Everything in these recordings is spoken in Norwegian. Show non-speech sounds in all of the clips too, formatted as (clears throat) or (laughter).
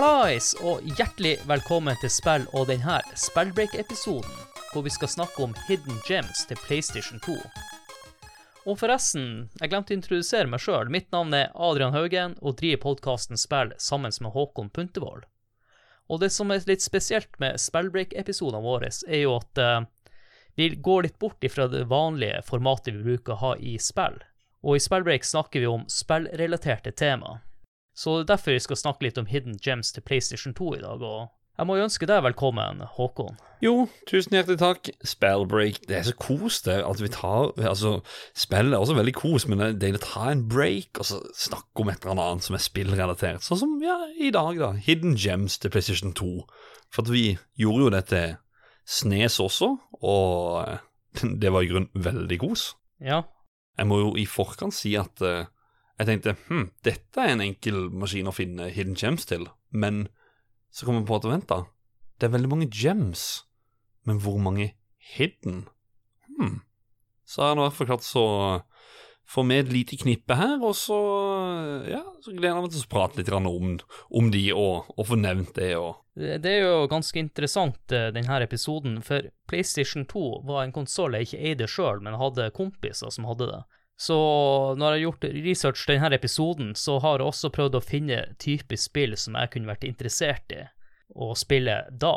Hallais, og hjertelig velkommen til spill og denne Spellbreak-episoden, hvor vi skal snakke om hidden gems til PlayStation 2. Og forresten, jeg glemte å introdusere meg sjøl. Mitt navn er Adrian Haugen, og driver podkasten Spill sammen med Håkon Puntervold. Og det som er litt spesielt med Spellbreak-episodene våre, er jo at uh, vi går litt bort ifra det vanlige formatet vi bruker å ha i spill. Og i Spellbreak snakker vi om spillrelaterte tema. Så det er derfor vi skal snakke litt om hidden gems til PlayStation 2 i dag. og jeg må jo ønske deg velkommen, Håkon. Jo, tusen hjertelig takk. Spellbreak. Det er så kos, det. At vi tar Altså, spill er også veldig kos, men det er deilig å ta en break og så snakke om et eller annet som er spillrelatert. Sånn som ja, i dag, da. Hidden Gems til PlayStation 2. For at vi gjorde jo det til Snes også, og (laughs) det var i grunnen veldig kos. Ja. Jeg må jo i forkant si at uh, jeg tenkte hm, dette er en enkel maskin å finne hidden gems til, men så kom jeg på at vent, da. Det er veldig mange gems, men hvor mange hidden? Hm. Så har jeg i hvert fall klart så få med et lite knippe her, og så ja, så gleder jeg meg til å prate litt om, om de og, og, få nevnt det. Og. Det er jo ganske interessant, eh, denne episoden, for PlayStation 2 var en konsoll jeg ikke eide sjøl, men hadde kompiser som hadde det. Så når jeg har gjort research til denne episoden, så har jeg også prøvd å finne typisk spill som jeg kunne vært interessert i å spille da.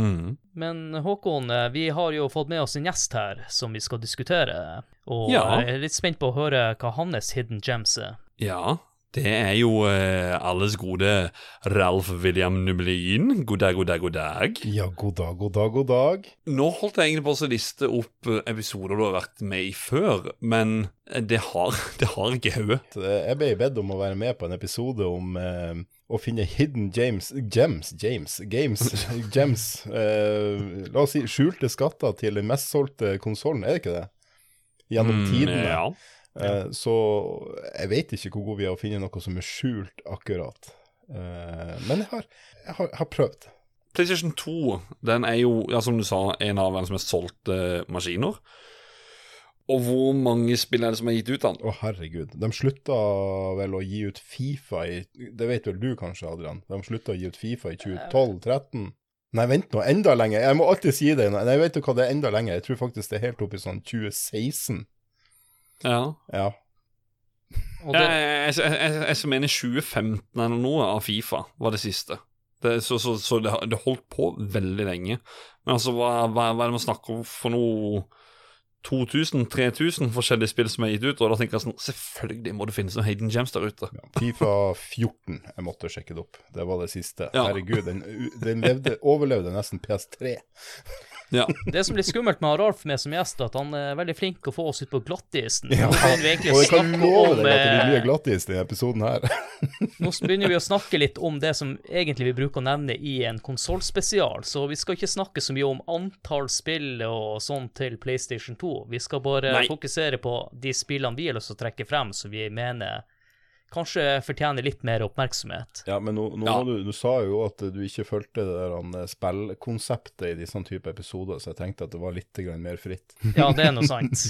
Mm. Men Håkon, eh, vi har jo fått med oss en gjest her som vi skal diskutere, og ja. jeg er litt spent på å høre hva hans hidden gems er. Ja, det er jo eh, alles gode Ralf William Nublin. God dag, god dag, god dag. Ja, god dag, god dag, god dag. Nå holdt jeg egentlig på å liste opp eh, episoder du har vært med i før, men det har, (laughs) det har ikke hodet. Jeg ble bedt om å være med på en episode om eh, å finne hidden James Gems, James, games, (laughs) gems eh, La oss si skjulte skatter til den mest solgte konsollen, er det ikke det? Gjennom Mm, tidene. ja. Eh, så jeg vet ikke hvor god vi er å finne noe som er skjult akkurat. Eh, men jeg har, jeg har, har prøvd. PlayStation 2 den er jo, ja, som du sa, en av verdens mest solgte maskiner. Og hvor mange spill er det som er gitt ut av den? Å, herregud. De slutta vel å gi ut Fifa i Det vet vel du kanskje, Adrian? De slutta å gi ut Fifa i 2012-2013? Nei, vent nå, enda lenger. Jeg må alltid si det. Nei, vet du hva, det er enda lenger. Jeg tror faktisk det er helt opp i sånn 2016. Ja. Ja. Det, jeg, jeg, jeg, jeg mener 2015 eller noe av Fifa var det siste. Det, så så, så det, det holdt på veldig lenge. Men altså, hva, hva, hva er det man snakker om for noe 2000-3000 forskjellige spill som er gitt ut, og da tenker jeg sånn Selvfølgelig må det finnes noen Hayden Gems der ute. Fifa 14, jeg måtte sjekke det opp. Det var det siste. Ja. Herregud, den, den levde, overlevde nesten PS3. Ja. det som blir skummelt med Ralf med som gjest, er at han er veldig flink til å få oss ut på glattisen. Ja. Nå begynner vi egentlig Og å jeg kan snakke love om deg at det blir mye eh, glattis i denne episoden her. (laughs) Nå begynner vi å snakke litt om det som egentlig vi bruker å nevne i en konsollspesial, så vi skal ikke snakke så mye om antall spill og sånn til PlayStation 2. Vi skal bare Nei. fokusere på de spillene vi har lyst til å trekke frem, som vi mener kanskje fortjener litt mer oppmerksomhet. Ja, men nå, nå Ja. du, du sa jo at du ikke fulgte det der eh, spillkonseptet i disse type episoder, så jeg tenkte at det var litt mer fritt. Ja, det er noe sant.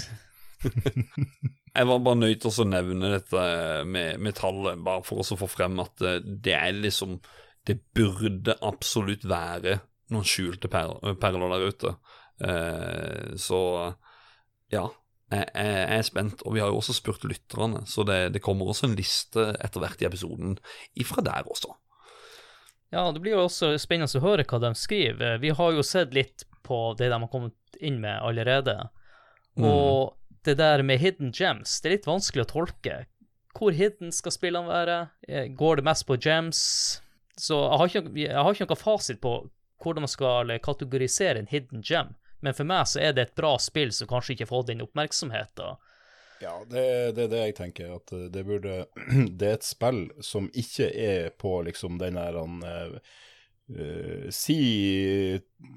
(laughs) Jeg var bare nødt til å nevne dette med, med tallet, bare for å få frem at eh, det er liksom Det burde absolutt være noen skjulte per perler der ute. Eh, så ja. Jeg, jeg, jeg er spent, og vi har jo også spurt lytterne, så det, det kommer også en liste etter hvert i episoden ifra der også. Ja, det blir jo også spennende å høre hva de skriver. Vi har jo sett litt på det de har kommet inn med allerede. Og det der med hidden gems, det er litt vanskelig å tolke. Hvor hidden skal spillene være? Eh, Går det mest på gems? Så jeg har ikke, jeg har ikke noen fasit på hvordan man skal kategorisere en hidden gem. Men for meg så er det et bra spill som kanskje ikke fått den oppmerksomheten. Ja, det, det er det jeg tenker. At eh, det burde (clears throat) Det er et spill som ikke er på liksom den der han eh, si,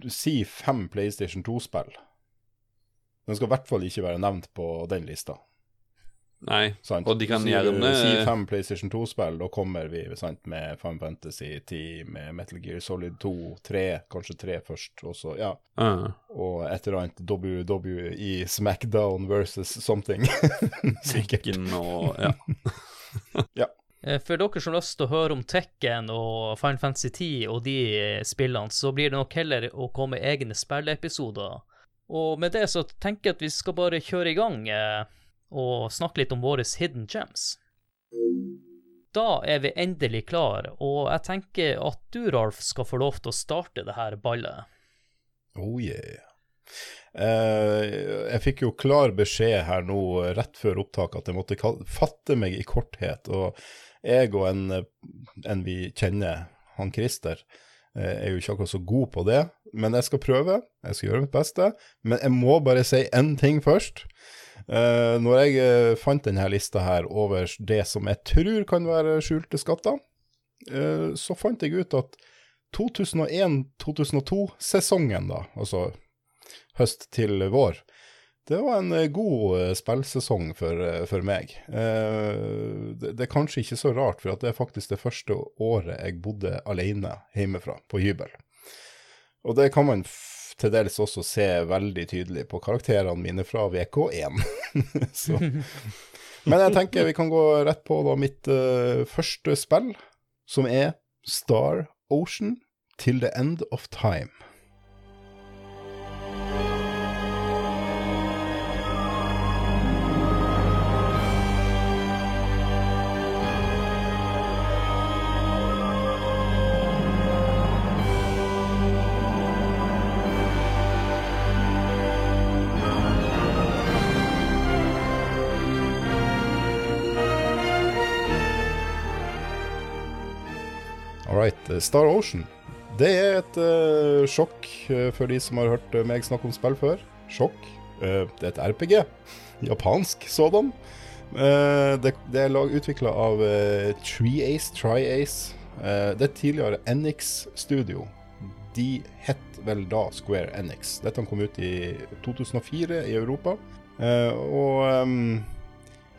si fem PlayStation 2-spill. Den skal i hvert fall ikke være nevnt på den lista. Nei, Sant? og de kan du- gjerne Si fem PlayStation 2-spill, da kommer vi sant, med Final Fantasy 10, med Metal Gear Solid 2, 3, kanskje 3 først, og så, ja. uh, Og et eller annet WWE Smackdown versus something. (laughs) Sikkert. Tekken og Ja. (laughs) ja. For dere som har lyst til å høre om Tekken og Final Fantasy 10 og de eh, spillene, så blir det nok heller å komme egne spilleepisoder. Og med det så tenker jeg at vi skal bare kjøre i gang eh, og snakke litt om våre hidden gems. Da er vi endelig klar, og jeg tenker at du, Ralf, skal få lov til å starte det her ballet. Oh yeah. Uh, jeg fikk jo klar beskjed her nå rett før opptak at jeg måtte fatte meg i korthet. Og jeg og en, en vi kjenner, han Christer, uh, er jo ikke akkurat så god på det. Men jeg skal prøve, jeg skal gjøre mitt beste. Men jeg må bare si én ting først. Eh, når jeg eh, fant denne lista her over det som jeg tror kan være skjulte skatter, uh, så fant jeg ut at 2001-2002-sesongen, da, altså høst til vår, det var en god spillsesong for, for meg. Eh, det, det er kanskje ikke så rart, for det er faktisk det første året jeg bodde alene hjemmefra, på hybel. Og det kan man til dels også se veldig tydelig på karakterene mine fra VK1. (laughs) så. Men jeg tenker vi kan gå rett på da mitt uh, første spill, som er Star Ocean Till the End of Time. Star Ocean. Det er et uh, sjokk eh, for de som har hørt eh, meg snakke om spill før. Sjokk. Uh, det er et RPG. (laughs) Japansk sådan. Uh, det, det er utvikla av uh, Treeace, Triace. Det er tidligere Enix-studio. De het vel da Square Enix. Dette kom ut i 2004 i Europa. Og ehm,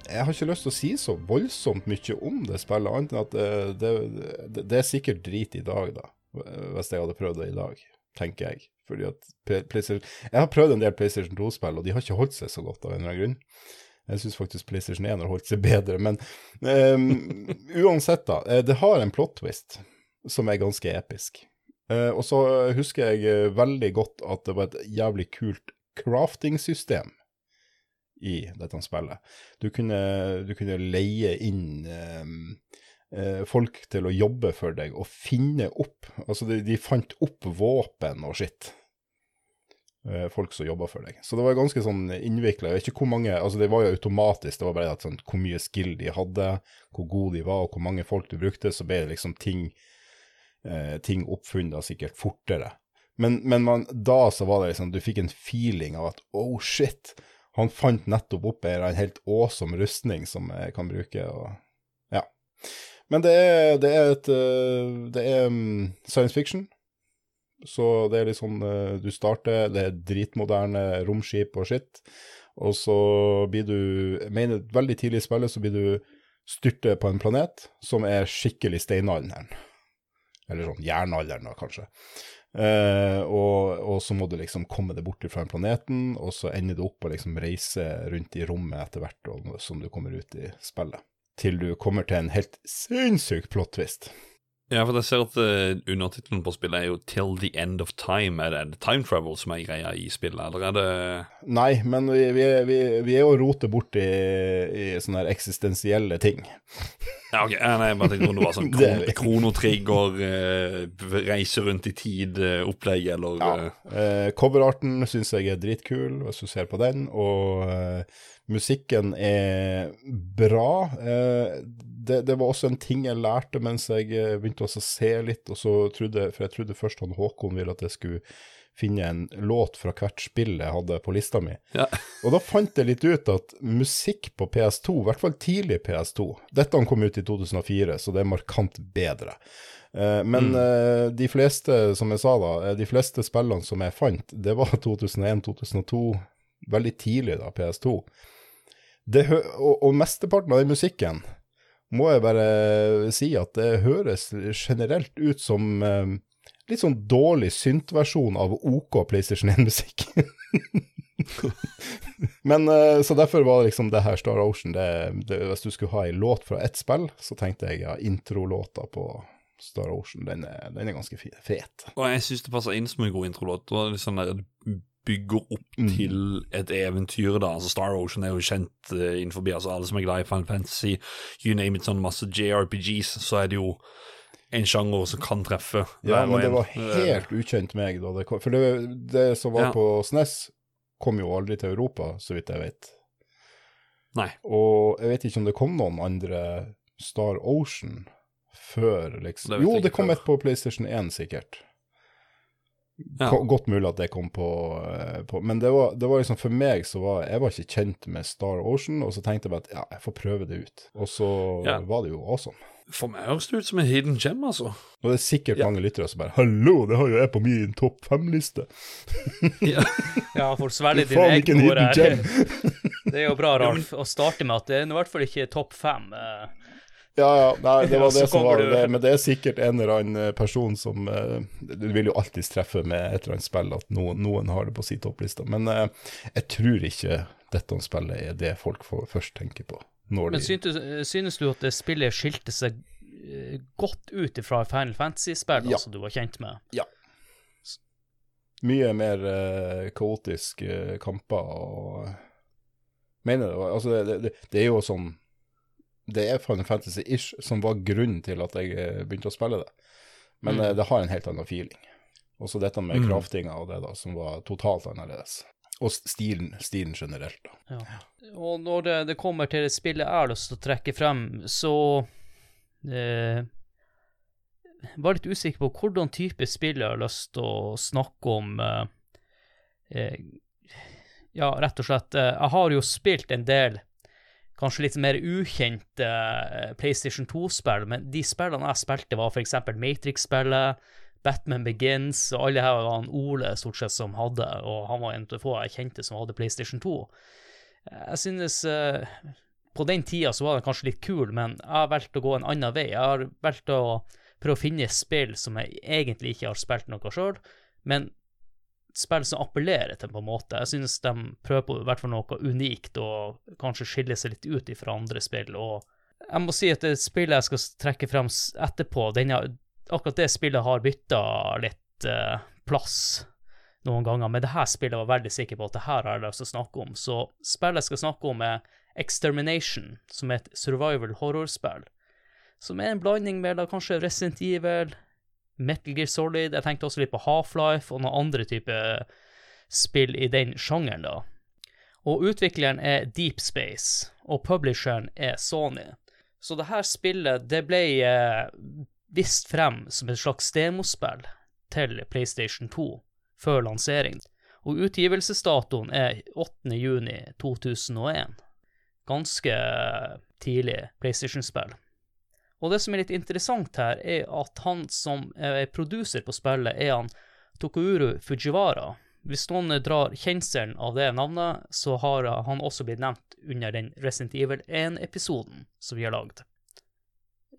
jeg har ikke lyst til å si så voldsomt mye om det spillet, annet enn at det, det, det, det er sikkert drit i dag, da. Hvis jeg hadde prøvd det i dag, tenker jeg. Fordi at PlayStation Jeg har prøvd en del PlayStation 2-spill, og de har ikke holdt seg så godt av en eller annen grunn. Jeg syns faktisk PlayStation 1 har holdt seg bedre, men um, (laughs) uansett, da. eh, Det har en plot twist som er ganske episk. Eh, og så husker jeg eh, veldig godt at det var et jævlig kult crafting-system i dette spillet. Du kunne, du kunne leie inn ehm, eh, folk til å jobbe for deg og finne opp Altså, de, de fant opp våpen og skitt. Eh, folk som jobba for deg. Så det var ganske sånn innvikla. Ikke hvor mange Altså, det var jo automatisk, det var bare at sånn, hvor mye skill de hadde, hvor gode de var, og hvor mange folk du brukte, så ble det liksom ting eh, ting oppfunnet sikkert fortere. Men, men man, da så var det liksom Du fikk en feeling av at oh shit, han fant nettopp opp en helt awesome rustning som jeg kan bruke, og ja. Men det er, det er et eh, Det er mm, science fiction. Så det er litt sånn eh, Du starter, det er dritmoderne romskip og skitt, og så blir du Jeg mener, veldig tidlig i spillet så blir du styrtet på en planet som er skikkelig steinalderen. Eller sånn jernalderen, da, kanskje. Eh, og, og så må du liksom komme deg bort fra planeten, og så ender du opp og liksom reise rundt i rommet etter hvert og, som du kommer ut i spillet. Til du kommer til en helt sinnssyk plot twist. Ja, for jeg ser at uh, undertittelen på spillet er jo 'Till the End of Time'. Er det time travel som er greia i spillet, eller er det Nei, men vi, vi, vi, vi er jo rotet bort i, i sånne her eksistensielle ting. Ja, ok, ja, nei, jeg bare tenkte om det var sånn (laughs) er kron kronotrigger, uh, reise rundt i tid-opplegg, eller Ja. uh, Eh, coverarten syns jeg er dritkul, hvis du ser på den, og eh, musikken er bra. Eh, det, det var også en ting jeg lærte mens jeg eh, begynte også å se litt, og så trodde, for jeg trodde først han Håkon ville at jeg skulle finne en låt fra hvert spill jeg hadde på lista mi. Ja. (laughs) Og da fant jeg litt ut at musikk på PS2, i hvert fall tidlig PS2 Dette kom ut i 2004, så det er markant bedre. Eh, men eh, de fleste, som jeg sa da, de fleste spillene som jeg fant, det var (laughs) 2001-2002, veldig tidlig da, PS2. Det og, og mesteparten av den musikken må jeg bare si at det høres generelt ut som eh, litt sånn dårlig synt-versjon av OK PlayStation 1-musikk. (laughs) Men eh, Så derfor var det liksom det her Star Ocean det, det, Hvis du skulle ha ei låt fra ett spill, så tenkte jeg ja, introlåta på Star Ocean, den er, den er ganske fet. Og jeg syns det passer inn som en god introlåt. Det var litt sånn der bygger opp Mm. til et eventyr, da. Altså Star Ocean er jo kjent uh, innenfor altså alle som er glad i Final Fantasy, you name it, sånn masse JRPGs, så er det jo en sjanger som kan treffe. Ja, men det var Eh, helt ukjent meg da det kom. For det, det som var Ja. på SNES, kom jo aldri til Europa, så vidt jeg vet. Nei. Og jeg vet ikke om det kom noen andre Star Ocean før, liksom. Det Jo, det kom før. et på PlayStation 1, sikkert. Ja. Godt mulig at det kom på, eh, på Men det var, det var liksom for meg så var Jeg var ikke kjent med Star Ocean, og så tenkte jeg bare at ja, jeg får prøve det ut. Og så Ja. var det jo awesome. For meg høres det ut som en hidden gem, altså. Og det er sikkert Ja. mange lyttere som bare 'Hallo, det har jo jeg på min topp fem-liste'. (laughs) Ja. Ja, for svelge dine egne ord her. (laughs) Det er jo bra, Ralf, å starte med at det er i hvert fall ikke topp fem. eh. Ja, ja, nei, det var (laughs) det som var det. Men det er sikkert en eller annen person som eh, Du vil jo alltids treffe med et eller annet spill at noen, noen har det på sin toppliste. Men eh, jeg tror ikke dette spillet er det folk først tenker på. Men de, syntes, synes du at det spillet skilte seg eh, godt ut fra Final Fantasy-spill Ja. som du var kjent med? Ja. mye mer uh, kaotiske kamper og Mener det var Altså, det, det, det er jo sånn Det er Final Fantasy-ish som var grunnen til at jeg eh, begynte å spille det. Men Mm. eh, det har en helt annen feeling. Også dette med Mm. craftinga og det, da, som var totalt annerledes. Og stilen, stilen generelt, da. Ja. Og når det, det kommer til det spillet jeg har lyst til å trekke frem, så eh, var litt usikker på hvordan type spill jeg har lyst til å snakke om. Eh, eh, ja, rett og slett. Eh, jeg har jo spilt en del kanskje litt mer ukjente eh, PlayStation 2-spill, men de spillene jeg spilte, var f.eks. Matrix-spillet, Batman Begins, og alle her var Ole stort sett som hadde, og han var en av de få jeg kjente som hadde PlayStation 2. Jeg synes eh, på den tida så var det kanskje litt kul, men jeg har valgt å gå en annen vei. Jeg har valgt å prøve å finne spill som jeg egentlig ikke har spilt noe sjøl, men spill som appellerer til på en måte. Jeg synes de prøver på hvert fall noe unikt og kanskje skiller seg litt ut fra andre spill. Og jeg må si at det spillet jeg skal trekke frem etterpå, denne, akkurat det spillet har bytta litt uh, plass noen ganger, men det her spillet var veldig sikker på at det her har jeg lyst til å snakke om. Så spillet jeg skal snakke om, er Extermination, som er et survival horror-spill. Som er en blanding mellom kanskje Resident Evil, Metal Gear Solid, jeg tenkte også litt på Half-Life og noen andre typer spill i den sjangeren, da. Og utvikleren er Deep Space, og publisheren er Sony. Så det her spillet, det ble eh, vist frem som et slags demospill til PlayStation 2 før lansering. Og utgivelsesdatoen er 8. juni 2001. Ganske tidlig PlayStation-spill. Og det som er litt interessant her, er at han som er produser på spillet, er han Tokuro Fujiwara. Hvis noen drar kjenselen av det navnet, så har han også blitt nevnt under den Resident Evil 1-episoden som vi har lagd.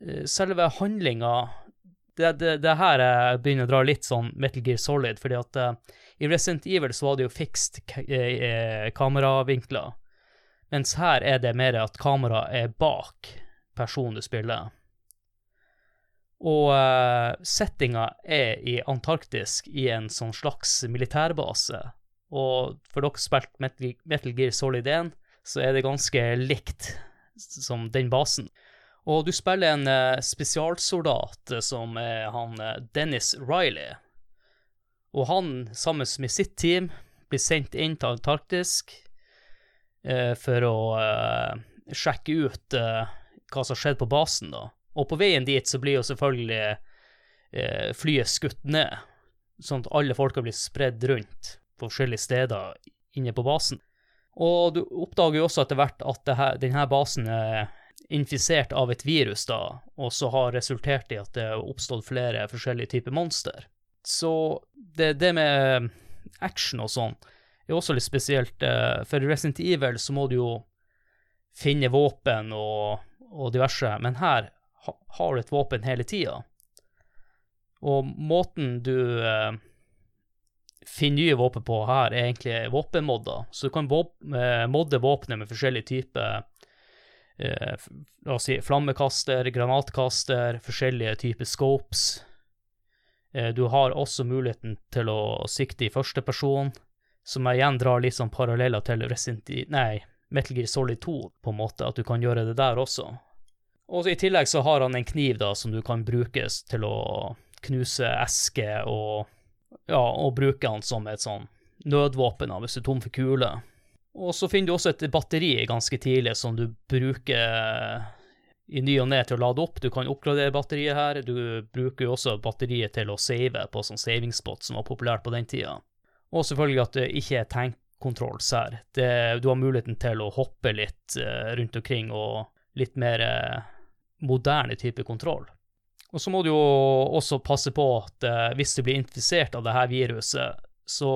Eh, Selve handlinga det, det, det her begynner å dra litt sånn Metal Gear Solid, fordi at uh, i Resident Evil så var det jo fikst eh, eh, kameravinkler, mens her er det mer at kameraet er bak personen du spiller. Og uh, settinga er i Antarktis, i en sånn slags militærbase. Og for dere som har spilt Metal, Gear Solid 1, så er det ganske likt som den basen. Og du spiller en eh, spesialsoldat eh, som er han eh, Dennis Riley. Og han, sammen med sitt team, blir sendt inn til Antarktis eh, for å eh, sjekke ut eh, hva som har skjedd på basen, da. Og på veien dit så blir jo selvfølgelig eh, flyet skutt ned, sånn at alle folka blir spredd rundt på forskjellige steder inne på basen. Og du oppdager jo også etter hvert at her, denne basen er infisert av et virus, da, og så har resultert i at det har oppstått flere forskjellige typer monster. Så det, det med action og sånn er også litt spesielt. eh, For Resident Evil så må du jo finne våpen og, og diverse, men her har du et våpen hele tida. Og måten du eh, finner nye våpen på her, er egentlig våpenmodder. Så du kan eh, modde våpenet med forskjellige typer eh, La oss si flammekaster, granatkaster, forskjellige typer scopes. Eh, du har også muligheten til å sikte i første person, som igjen drar litt sånn paralleller til Resident E- Nei, Metal Gear Solid 2, på en måte, at du kan gjøre det der også. Og i tillegg så har han en kniv da, som du kan brukes til å knuse esker og ja, og bruke han som et sånn nødvåpen hvis du er tom for kuler. Og så finner du også et batteri ganske tidlig som du bruker i ny og ne til å lade opp. Du kan oppgradere batteriet her. Du bruker jo også batteriet til å save på sånn savingspot som var populært på den tida. Og selvfølgelig at det ikke er tankkontrolls her. Det, du har muligheten til å hoppe litt eh, rundt omkring og litt mer eh, moderne type kontroll. Og så må du jo også passe på at eh, hvis du blir infisert av det her viruset, så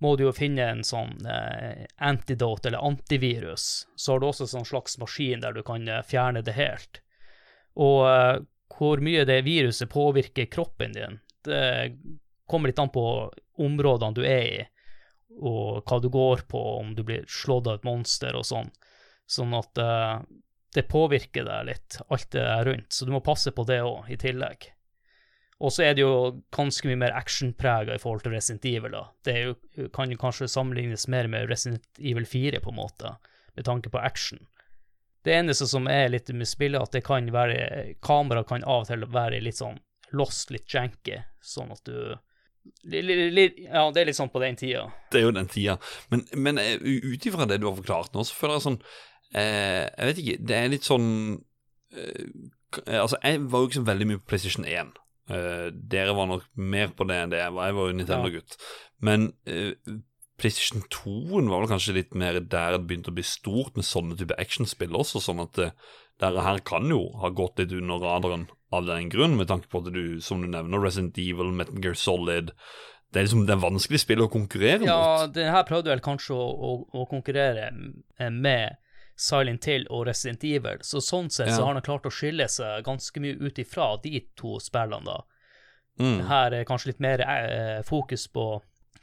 må du jo finne en sånn eh, antidote eller antivirus. Så har du også en sånn slags maskin der du kan eh, fjerne det helt. Og eh, hvor mye det viruset påvirker kroppen din, det kommer litt an på områdene du er i, og hva du går på, om du blir slått av et monster og sånn. Sånn at det påvirker deg litt, alt det er rundt, så du må passe på det òg, i tillegg. Og så er det jo ganske mye mer actionprega i forhold til Resident Evil. da. Det jo, kan kanskje sammenlignes mer med Resident Evil 4, på en måte, med tanke på action. Det eneste som er litt med spillet, at det kan være Kamera kan av og til være litt sånn lost, litt janky, sånn at du Ja, det er litt sånn på den tida. Det er jo den tida. Men, men eh, ut ifra det du har forklart nå, så føler jeg sånn eh, Jeg vet ikke, det er litt sånn eh, Altså, jeg var jo ikke så veldig mye på PlayStation 1. Eh, dere var nok mer på det enn det jeg var. Jeg var jo Nintendo-gutt. Men eh, PlayStation 2 var vel kanskje litt mer der det begynte å bli stort med sånne type actionspill også, sånn at eh, dere her kan jo ha gått litt under radaren av den grunn, med tanke på at du, som du nevner, Resident Evil, Metal Gear Solid Det er liksom det er vanskelig spill å konkurrere Ja, mot. det her prøvde vel kanskje å, å, å konkurrere med Silent Hill og Resident Evil, så sånn sett Ja. så har han klart å skille seg ganske mye ut ifra de to spillene, da. Mm. Her er kanskje litt mer eh, fokus på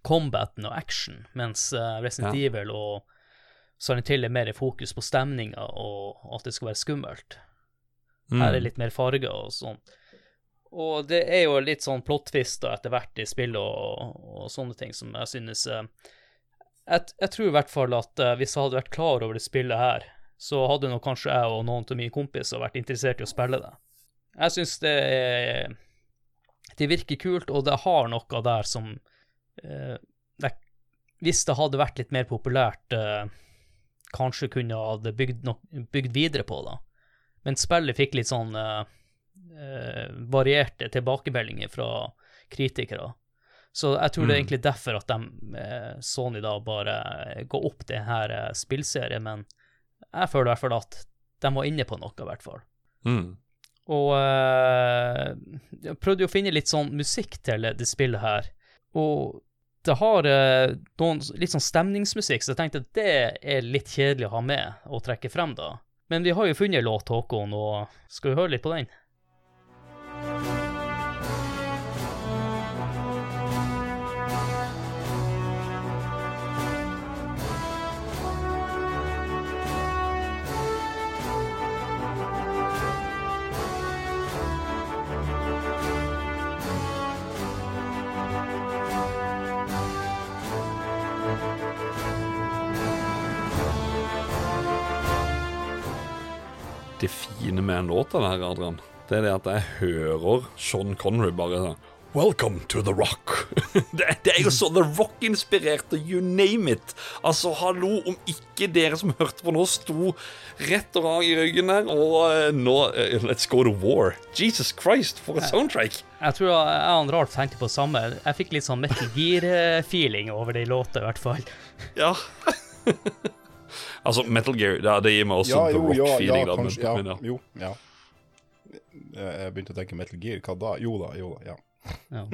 combaten og action, mens eh, Resident Ja. Evil og Silent Hill er mer fokus på stemninga og at det skal være skummelt. Mm. Her er litt mer farger og sånn. Og det er jo litt sånn plot-twister etter hvert i spillet og, og sånne ting som jeg synes eh, jeg, jeg tror i hvert fall at uh, hvis jeg hadde vært klar over det spillet her, så hadde nok kanskje jeg og noen av mine kompiser vært interessert i å spille det. Jeg synes det Det virker kult, og det har noe der som uh, det, Hvis det hadde vært litt mer populært, uh, kanskje kunne det bygd, no, bygd videre på, det. Men spillet fikk litt sånn varierte tilbakemeldinger fra kritikere. Så jeg tror det er Mm. egentlig derfor at de, eh, Sony da bare går opp det her eh, spillserien, men jeg føler i hvert fall at de var inne på noe, i hvert fall. Mm. Og eh, jeg prøvde jo å finne litt sånn musikk til det spillet her, og det har eh, noen litt sånn stemningsmusikk, så jeg tenkte at det er litt kjedelig å ha med og trekke frem, da. Men vi har jo funnet låt, Håkon, og skal vi høre litt på den? Det fine med en låt av det her, Adrian, det er det at jeg hører Sean Connery bare sånn Welcome to The Rock. (laughs) det, det er jo så The Rock-inspirert, og you name it. Altså, hallo, om ikke dere som hørte på nå, sto rett og rar i ryggen der, og uh, nå uh, Let's go to war. Jesus Christ, for et soundtrack. Jeg tror jeg og Ralf tenkte på samme. Jeg fikk litt sånn Metal Gear-feeling over de låtene låta, i hvert fall. Ja. (laughs) altså, Metal Gear, ja, det gir meg også Ja, The jo, ja, ja, Rock-feeling. Ja, kanskje. Men, men, jo, ja. Jeg begynte å tenke Metal Gear, hva da? Jo da, jo da, ja. Ja. (laughs)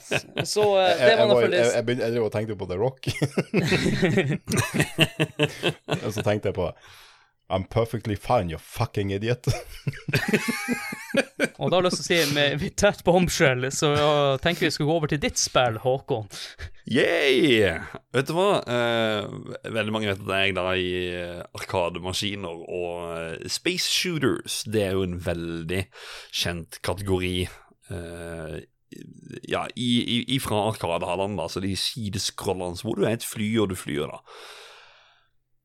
Så, så Jeg, det var var, for jeg, begynte, jeg tenke på The Rock. (laughs) (laughs) Og så tenkte jeg på I'm perfectly fine, you fucking idiot. (laughs) Og da har jeg lyst til å si, med, med tett bombshell, så jeg tenker vi skal gå over til ditt spill, Håkon. Yay! Vet du hva? Eh, veldig mange vet at jeg da i eh, arkademaskiner og eh, space shooters. Det er jo en veldig kjent kategori. eh, ja, i, i, ifra arkadehallene, da, så de sideskrollene hvor du er et fly, og du flyr, da.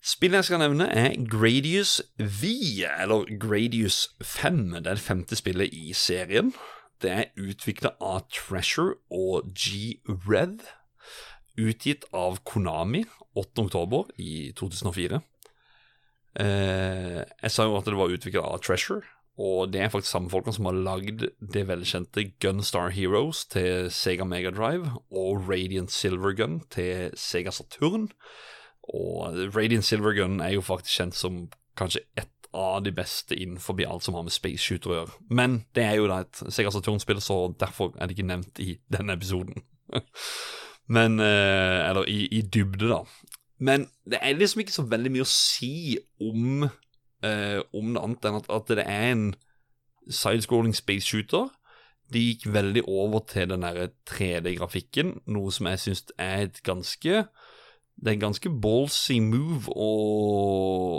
Spillet jeg skal nevne, er Gradius V, eller Gradius 5. Det er det femte spillet i serien. Det er utvikla av Treasure og G-Rev. Utgitt av Konami 8. oktober i 2004. Eh, jeg sa jo at det var utvikla av Treasure, og det er faktisk samme folkene som har lagd det velkjente Gunstar Heroes til Sega Mega Drive og Radiant Silver Gun til Sega Saturn. Og Radiant Silver Gun er jo faktisk kjent som kanskje ett av de beste innenfor alt som har med space shooter å gjøre. Men det er jo da et Sega Saturn-spill, så derfor er det ikke nevnt i denne episoden. (laughs) Men eh, Eller i, i dybde, da. Men det er liksom ikke så veldig mye å si om eh, om det annet enn at, at det er en sidescrolling space shooter. De gikk veldig over til den der 3D-grafikken, noe som jeg syns er et ganske Det er en ganske ballsy move å,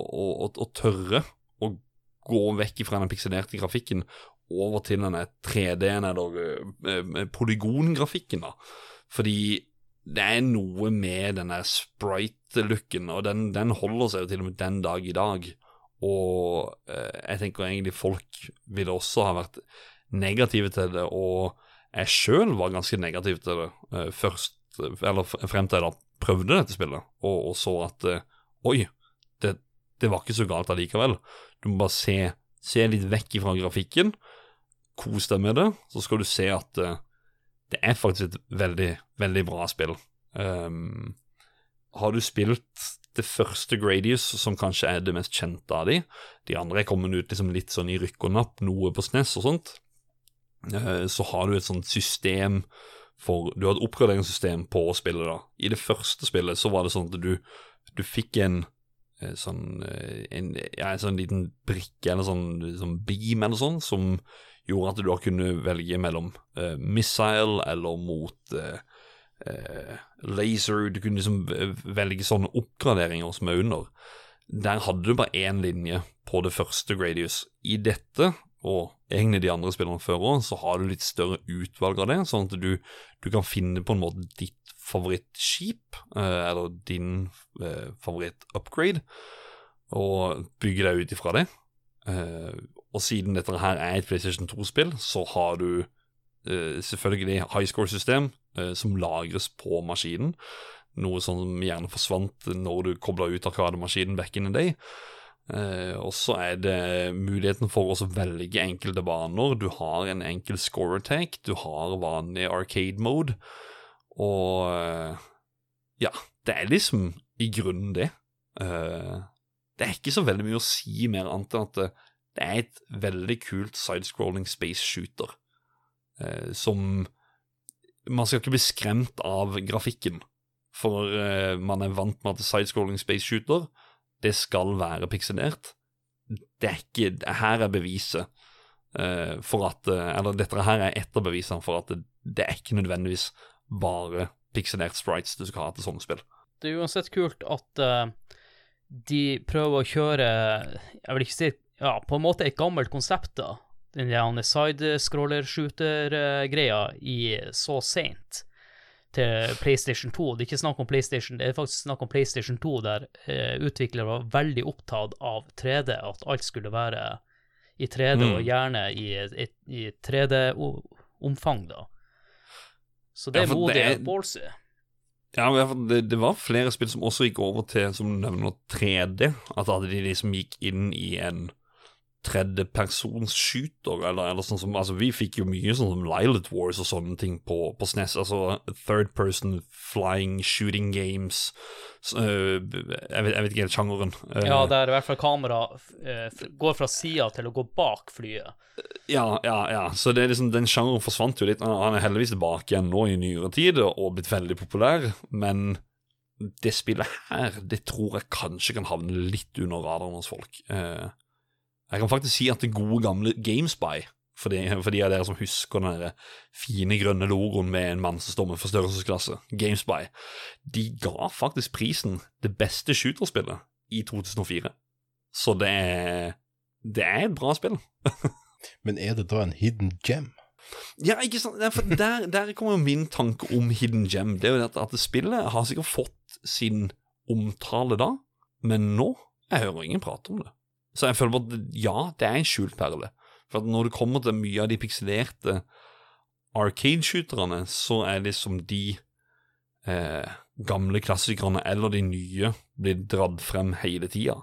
å, å, å tørre å gå vekk fra den pikselerte grafikken over til denne 3D-en eller uh, polygongrafikken, da. Fordi det er noe med denne sprite-looken, og den, den, holder seg jo til og med den dag i dag. Og eh, jeg tenker egentlig folk ville også ha vært negative til det, og jeg sjøl var ganske negativ til det eh, først, eller frem til da prøvde dette spillet, og, og så at uh, oi, det, det, var ikke så galt allikevel. Du må bare se, se litt vekk ifra grafikken, kos deg med det, så skal du se at uh, det er faktisk et veldig, veldig bra spill. Um, har du spilt det første Gradius, som kanskje er det mest kjente av de De andre er kommet ut liksom litt sånn i rykk og napp, noe på SNES og sånt. Uh, så har du et sånt system for Du har et oppgraderingssystem på spillet, da. I det første spillet så var det sånn at du, du fikk en eh, sånn eh, en, ja, en sånn liten brikke eller sånn, sånn beam eller sånn, som gjorde at du da kunne velge mellom uh, missile eller mot uh, uh, laser. Du kunne liksom velge sånne oppgraderinger som er under. Der hadde du bare én linje på det første Gradius. I dette, og egentlig de andre spillerne før òg, så har du litt større utvalg av det, sånn at du, du kan finne på en måte ditt favorittskip, eller din favoritt-upgrade, og bygge deg ut ifra det. Og siden dette her er et PlayStation 2-spill, så har du eh, selvfølgelig high score-system uh, som lagres på maskinen. Noe som gjerne forsvant når du kobla ut Arkademaskinen back in the day. Uh, og så er det muligheten for å velge enkelte baner. Du har en enkel score attack, du har vanlig arcade mode, og ja, det er liksom i grunnen det. det er ikke så veldig mye å si mer annet enn at det er et veldig kult sidescrolling space shooter eh, som Man skal ikke bli skremt av grafikken, for eh, man er vant med at sidescrolling space shooter det skal være pikselert. Det er ikke Her er beviset uh, for at eh, Eller dette her er et av bevisene for at det, det er ikke nødvendigvis bare pikselert sprites du skal ha til sånne spill. Det er uansett kult at uh, de prøver å kjøre Jeg vil ikke si ja, på en måte et gammelt konsept, da. Den side-scroller-shooter-greia i så seint til PlayStation 2. Det er ikke snakk om PlayStation, det er faktisk snakk om PlayStation 2 der eh, utviklere var veldig opptatt av 3D, at alt skulle være i 3D, mm. og gjerne i, i, i 3D-omfang, da. Så det ja, er modig ballsy. Ja, det, det, var flere spill som også gikk over til, som du nevner, 3D. At de liksom gikk inn i en tredjepersonsskyter, eller, eller sånn som Altså, vi fikk jo mye sånn som Lilet Wars og sånne ting på, på SNES. Altså third person flying shooting games. Så, uh, jeg, vet, jeg, vet, ikke helt sjangeren. Uh, ja, der i hvert fall kamera uh, går fra sida til å gå bak flyet. Ja, ja, ja. Så det er liksom, den sjangeren forsvant jo litt. Han er heldigvis tilbake igjen nå i nyere tid og blitt veldig populær, men det spillet her, det tror jeg kanskje kan havne litt under radaren hos folk. Eh, jeg kan faktisk si at det gode gamle Gamespy, for de, for de av dere som husker den der fine grønne logoen med en mann som står med forstørrelsesklasse, Gamespy, de ga faktisk prisen det beste shooterspillet i 2004. Så det er, det er et bra spill. (laughs) Men er det da en hidden gem? Ja, ikke sant? For der, der kommer jo min tanke om hidden gem. Det er jo at, at spillet har sikkert fått sin omtale da, men nå jeg hører ingen prate om det. Så jeg føler bare at ja, det er en skjult perle. For at når det kommer til mye av de pikselerte arcade-skyterne, så er det som de eh, gamle klassikerne eller de nye blir dratt frem hele tida.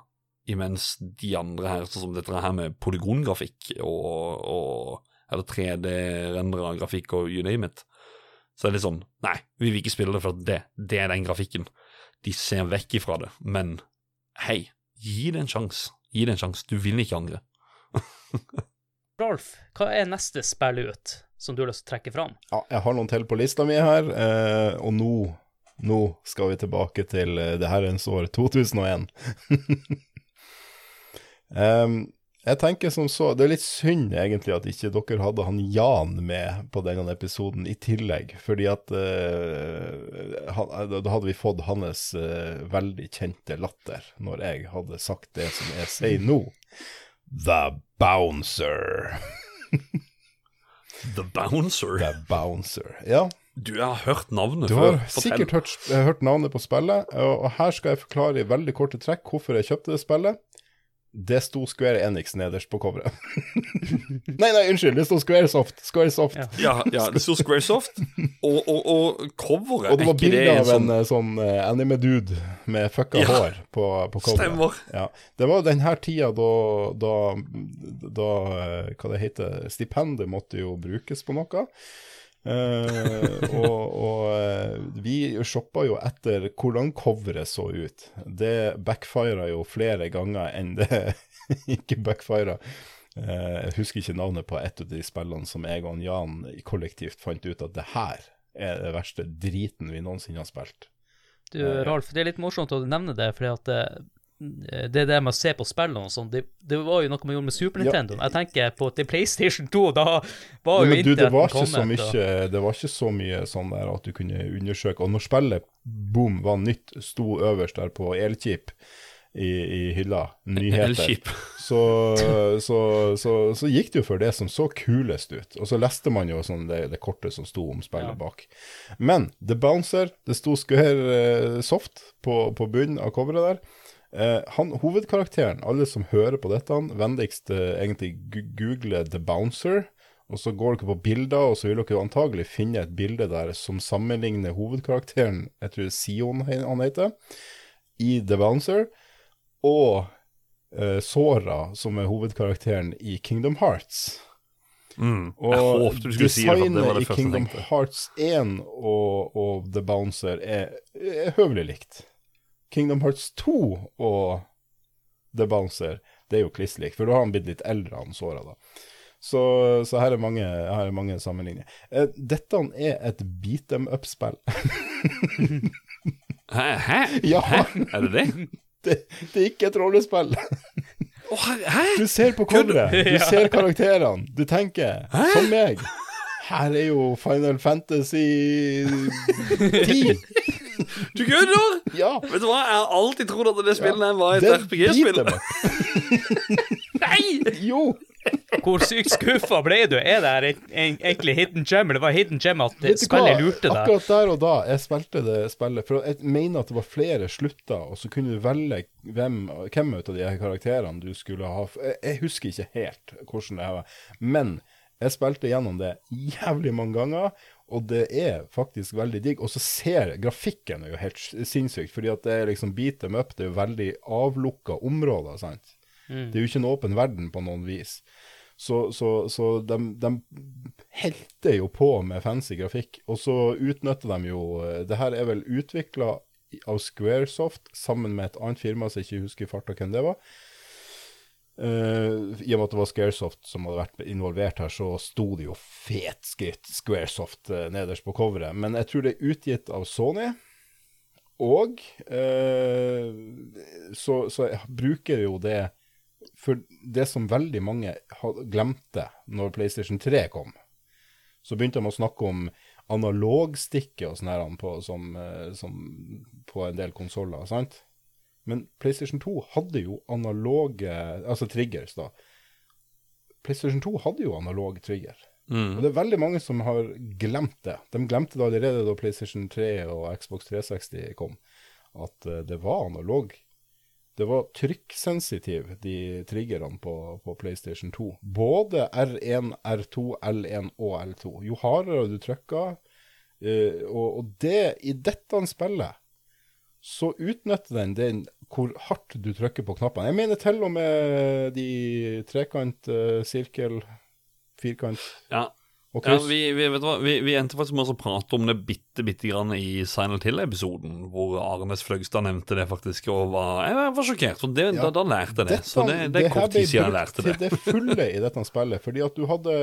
Imens de andre her, sånn som dette her med polygongrafikk og, og eller 3D-rendra grafikk og you name it, så det er litt sånn Nei, vi vil ikke spille det, for det, det er den grafikken. De ser vekk ifra det. Men hei, gi det en sjanse. Gi det en sjanse. Du vil ikke angre. (laughs) Rolf, hva er neste spill ut som du har lyst til å trekke fram? Ja, jeg har noen til på lista mi her, eh, og nå, nå skal vi tilbake til eh, det herrens år (laughs) 2001. um, (laughs) jeg tenker som så, Det er litt synd egentlig at ikke dere hadde han Jan med på denne episoden i tillegg. Fordi at uh, han, da hadde vi fått hans uh, veldig kjente latter når jeg hadde sagt det som jeg sier nå. The Bouncer. (laughs) The Bouncer. The Bouncer. Ja, Du har hørt navnet du før. har sikkert hørt, hørt navnet på spillet, og, og her skal jeg forklare i veldig korte trekk hvorfor jeg kjøpte det spillet. Det sto Square Enix nederst på coveret. (laughs) nei, nei, unnskyld, det sto Squaresoft. Squaresoft. Ja. Ja, ja, det sto Squaresoft, og, og, og coveret Og det var bilde av en sånn, sånn eh, anime-dude med fucka Ja. hår på, på coveret. Stemmer. Ja. Det var den her tida da, da, da eh, Hva det heter Stipendet måtte jo brukes på noe. Eh, og og eh, vi shoppa jo etter hvordan coveret så ut. Det backfira jo flere ganger enn det (laughs) ikke backfira. Uh, jeg husker ikke navnet på et av de spillene som jeg og Jan kollektivt fant ut at det her er det verste driten vi noensinne har spilt. Du, Ralf, det er litt morsomt å nevne det, fordi at det, det der med å se på spillene og sånn, det, det var jo noe man gjorde med Super Ja. Nintendo. Jeg tenker på til PlayStation 2, da var jo internetten kommet. det var ikke så mye sånn der at du kunne undersøke. Og når spillet boom var nytt, sto øverst der på Elkjip i, i hylla, nyheter, så, så, så, så gikk det jo for det som så kulest ut. Og så leste man jo sånn det, det kortet som sto om spillet Ja. bak. Men The Bouncer, det sto Square eh, Soft på, på bunnen av coveret der. Eh, han, hovedkarakteren, alle som hører på dette, vennligst eh, egentlig google The Bouncer. Og så går dere på bilder, og så vil dere antagelig finne et bilde der som sammenligner hovedkarakteren, jeg tror Sion han heter, i The Bouncer, og eh, Sora, som er hovedkarakteren i Kingdom Hearts. Mm. Og jeg håpte du skulle si det, det designet var det i Kingdom. Hearts 1 og, og The Bouncer er, er høvelig likt. Kingdom Hearts 2 og The Bouncer, det er jo kliss likt, for da har han blitt litt eldre, han såra, da. Så, så her er mange, her er mange sammenligninger. Eh, dette er et beat them up-spill. (laughs) Hæ? Hæ? ja, Er det det? (laughs) det, det er ikke et rollespill. (laughs) oh, hæ? Du ser på coveret, du ser karakterene, du tenker, hæ? som meg. Her er jo Final Fantasy 10. Du kødder? Ja, Vet du hva, jeg har alltid trodd at det spillet ja. var et RPG-spill. (laughs) Nei! Jo, Hvor sykt skuffa ble du? Er det her en, en, egentlig hidden gem, eller var hidden gem at spillet lurte deg? Akkurat der og da jeg spilte det spillet, for jeg mener at det var flere slutter, og så kunne du velge hvem, hvem av de her karakterene du skulle ha. Jeg, jeg husker ikke helt hvordan det var, men jeg spilte gjennom det jævlig mange ganger, og det er faktisk veldig digg. Og så ser grafikken er jo helt sinnssykt, fordi at det er liksom beat them up, det er jo veldig avlukka områder, sant. Det er jo ikke en åpen verden på noen vis. Så, så, så de, de helter jo på med fancy grafikk, og så utnytter de jo eh, Det her er vel utvikla av Squaresoft sammen med et annet firma som jeg ikke husker i farta hvem det var. Eh, I og med at det var Squaresoft som hadde vært involvert her, så sto det jo fet skritt Squaresoft uh, nederst på coveret. Men jeg tror det er utgitt av Sony. Og uh, så, så jeg bruker jo det For det som veldig mange glemte når PlayStation 3 kom, så begynte de å snakke om analogstikke og sånn her på, som, som på en del konsoller, sant? Men PlayStation 2 hadde jo analoge Altså triggers, da. PlayStation 2 hadde jo analog trigger. Mm. Og det er veldig mange som har glemt det. De glemte det allerede da PlayStation 3 og Xbox 360 kom, at eh, det var analog. Det var trykksensitiv, de triggerne på, på PlayStation 2. Både R1, R2, L1 og L2. Jo hardere du trykka, eh, og, og det i dette spillet, så utnytter den den hvor hardt du trykker på knappene. Jeg mener til og med de trekant, eh, sirkel, firkant Ja, og ja vi, vi? Vi, vi endte faktisk med å prate om det bitte, bitte grann i Silent Hill-episoden, hvor Arnes Fløgstad nevnte det faktisk, og var, jeg var sjokkert, for det, Ja. da, da lærte jeg det. så det, det er kort tid siden jeg lærte det. det fulle i dette spillet. Fordi at du hadde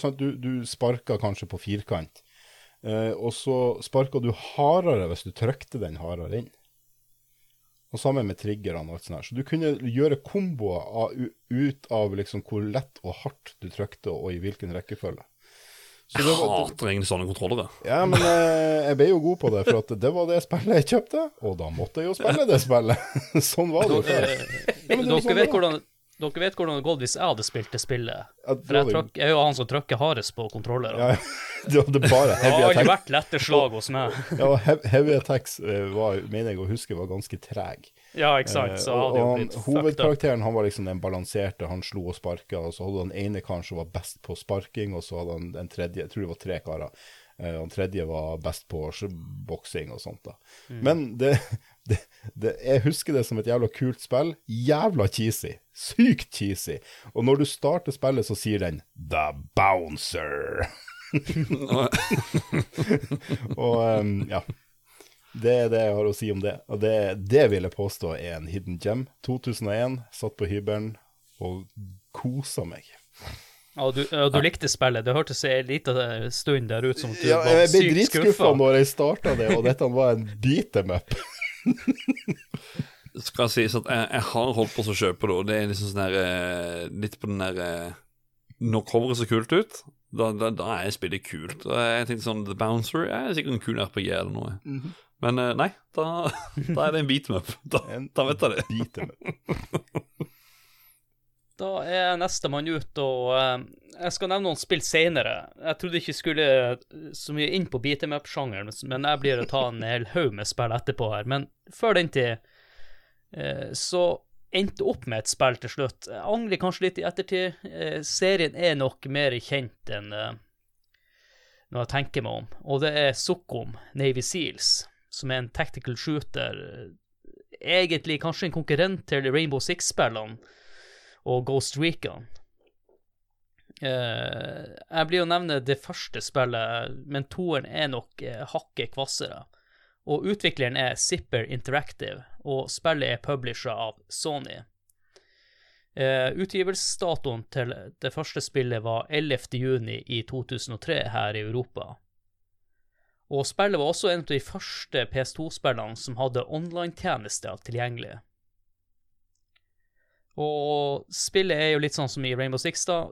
sånn du, du sparka kanskje på firkant, eh, og så sparka du hardere hvis du trykte den hardere inn. Og sammen med triggerne og alt sånt her. Så du kunne gjøre komboer av, ut av liksom hvor lett og hardt du trykte, og i hvilken rekkefølge. Så Jeg det var, hater egentlig sånne kontrollere. ja, men eh, jeg ble jo god på det, for at det var det spillet jeg kjøpte, og da måtte jeg jo spille det spillet. (laughs) sånn var det jo før. Ja, men det Dere sånn vet, hvordan, dere vet hvordan det hadde gått hvis jeg hadde spilt det spillet. For jeg, det jeg er jo han som trykker hardest på kontrollere. Ja, (laughs) det hadde bare Det heavy har ikke vært lette slag hos meg. (laughs) Ja, heavy attacks eh, var, mener jeg å huske var ganske treg. Ja, ikke sant. Så Eh, hadde og jo han, blitt fucked hovedkarakteren han var liksom den balanserte, han slo og sparka, og så hadde han ene karen som var best på sparking, og så hadde han den tredje, jeg tror det var tre karer. Eh, Han tredje var best på boksing og sånt. da. Mm. Men det, (laughs) det, det, jeg husker det som et jævla kult spill. Jævla cheesy. Sykt cheesy. Og når du starter spillet, så sier den 'The Bouncer'. (laughs) Og um, ja. Det er det jeg har å si om det. Og det, det vil jeg påstå er en hidden gem. 2001, satt på hybelen og kosa meg. Ja, du, og du likte spillet. Det hørtes en liten stund der ut som du Ja, var jeg ble sykt dritskuffa når jeg starta det, og dette var en beat em up. (laughs) Skal sies at jeg, jeg har holdt på å kjøpe det, og det er liksom sånn der eh, Litt på den der Nå Når coveret så kult ut, da, da, da er spillet kult. Og jeg tenkte sånn The Bouncer er sikkert en kul RPG eller noe. Mhm. Men eh, nei, da, (laughs) da er det en beat me up. Da, da vet jeg det. (laughs) Da er nestemann ut, og eh, jeg skal nevne noen spill senere. Jeg trodde ikke jeg skulle så mye inn på beat em up-sjangeren, men jeg blir å ta en hel haug med spill etterpå her. Men før den tid eh, så endte opp med et spill til slutt. Jeg angrer kanskje litt i ettertid. Eh, serien er nok mer kjent enn noe jeg tenker meg om, og det er Sukkum Navy Seals, som er en tactical shooter. Egentlig kanskje en konkurrent til Rainbow Six-spillene og Ghost Recon. Uh, jeg blir å nevne det første spillet, men toeren er nok eh, hakket kvassere. Og utvikleren er Zipper Interactive, og spillet er publisha av Sony. Uh, utgivelsesdatoen til det første spillet var 11. juni i 2003 her i Europa. Og spillet var også en av de første PS2-spillene som hadde online-tjenester tilgjengelig. Og spillet er jo litt sånn som i Rainbow Six, da.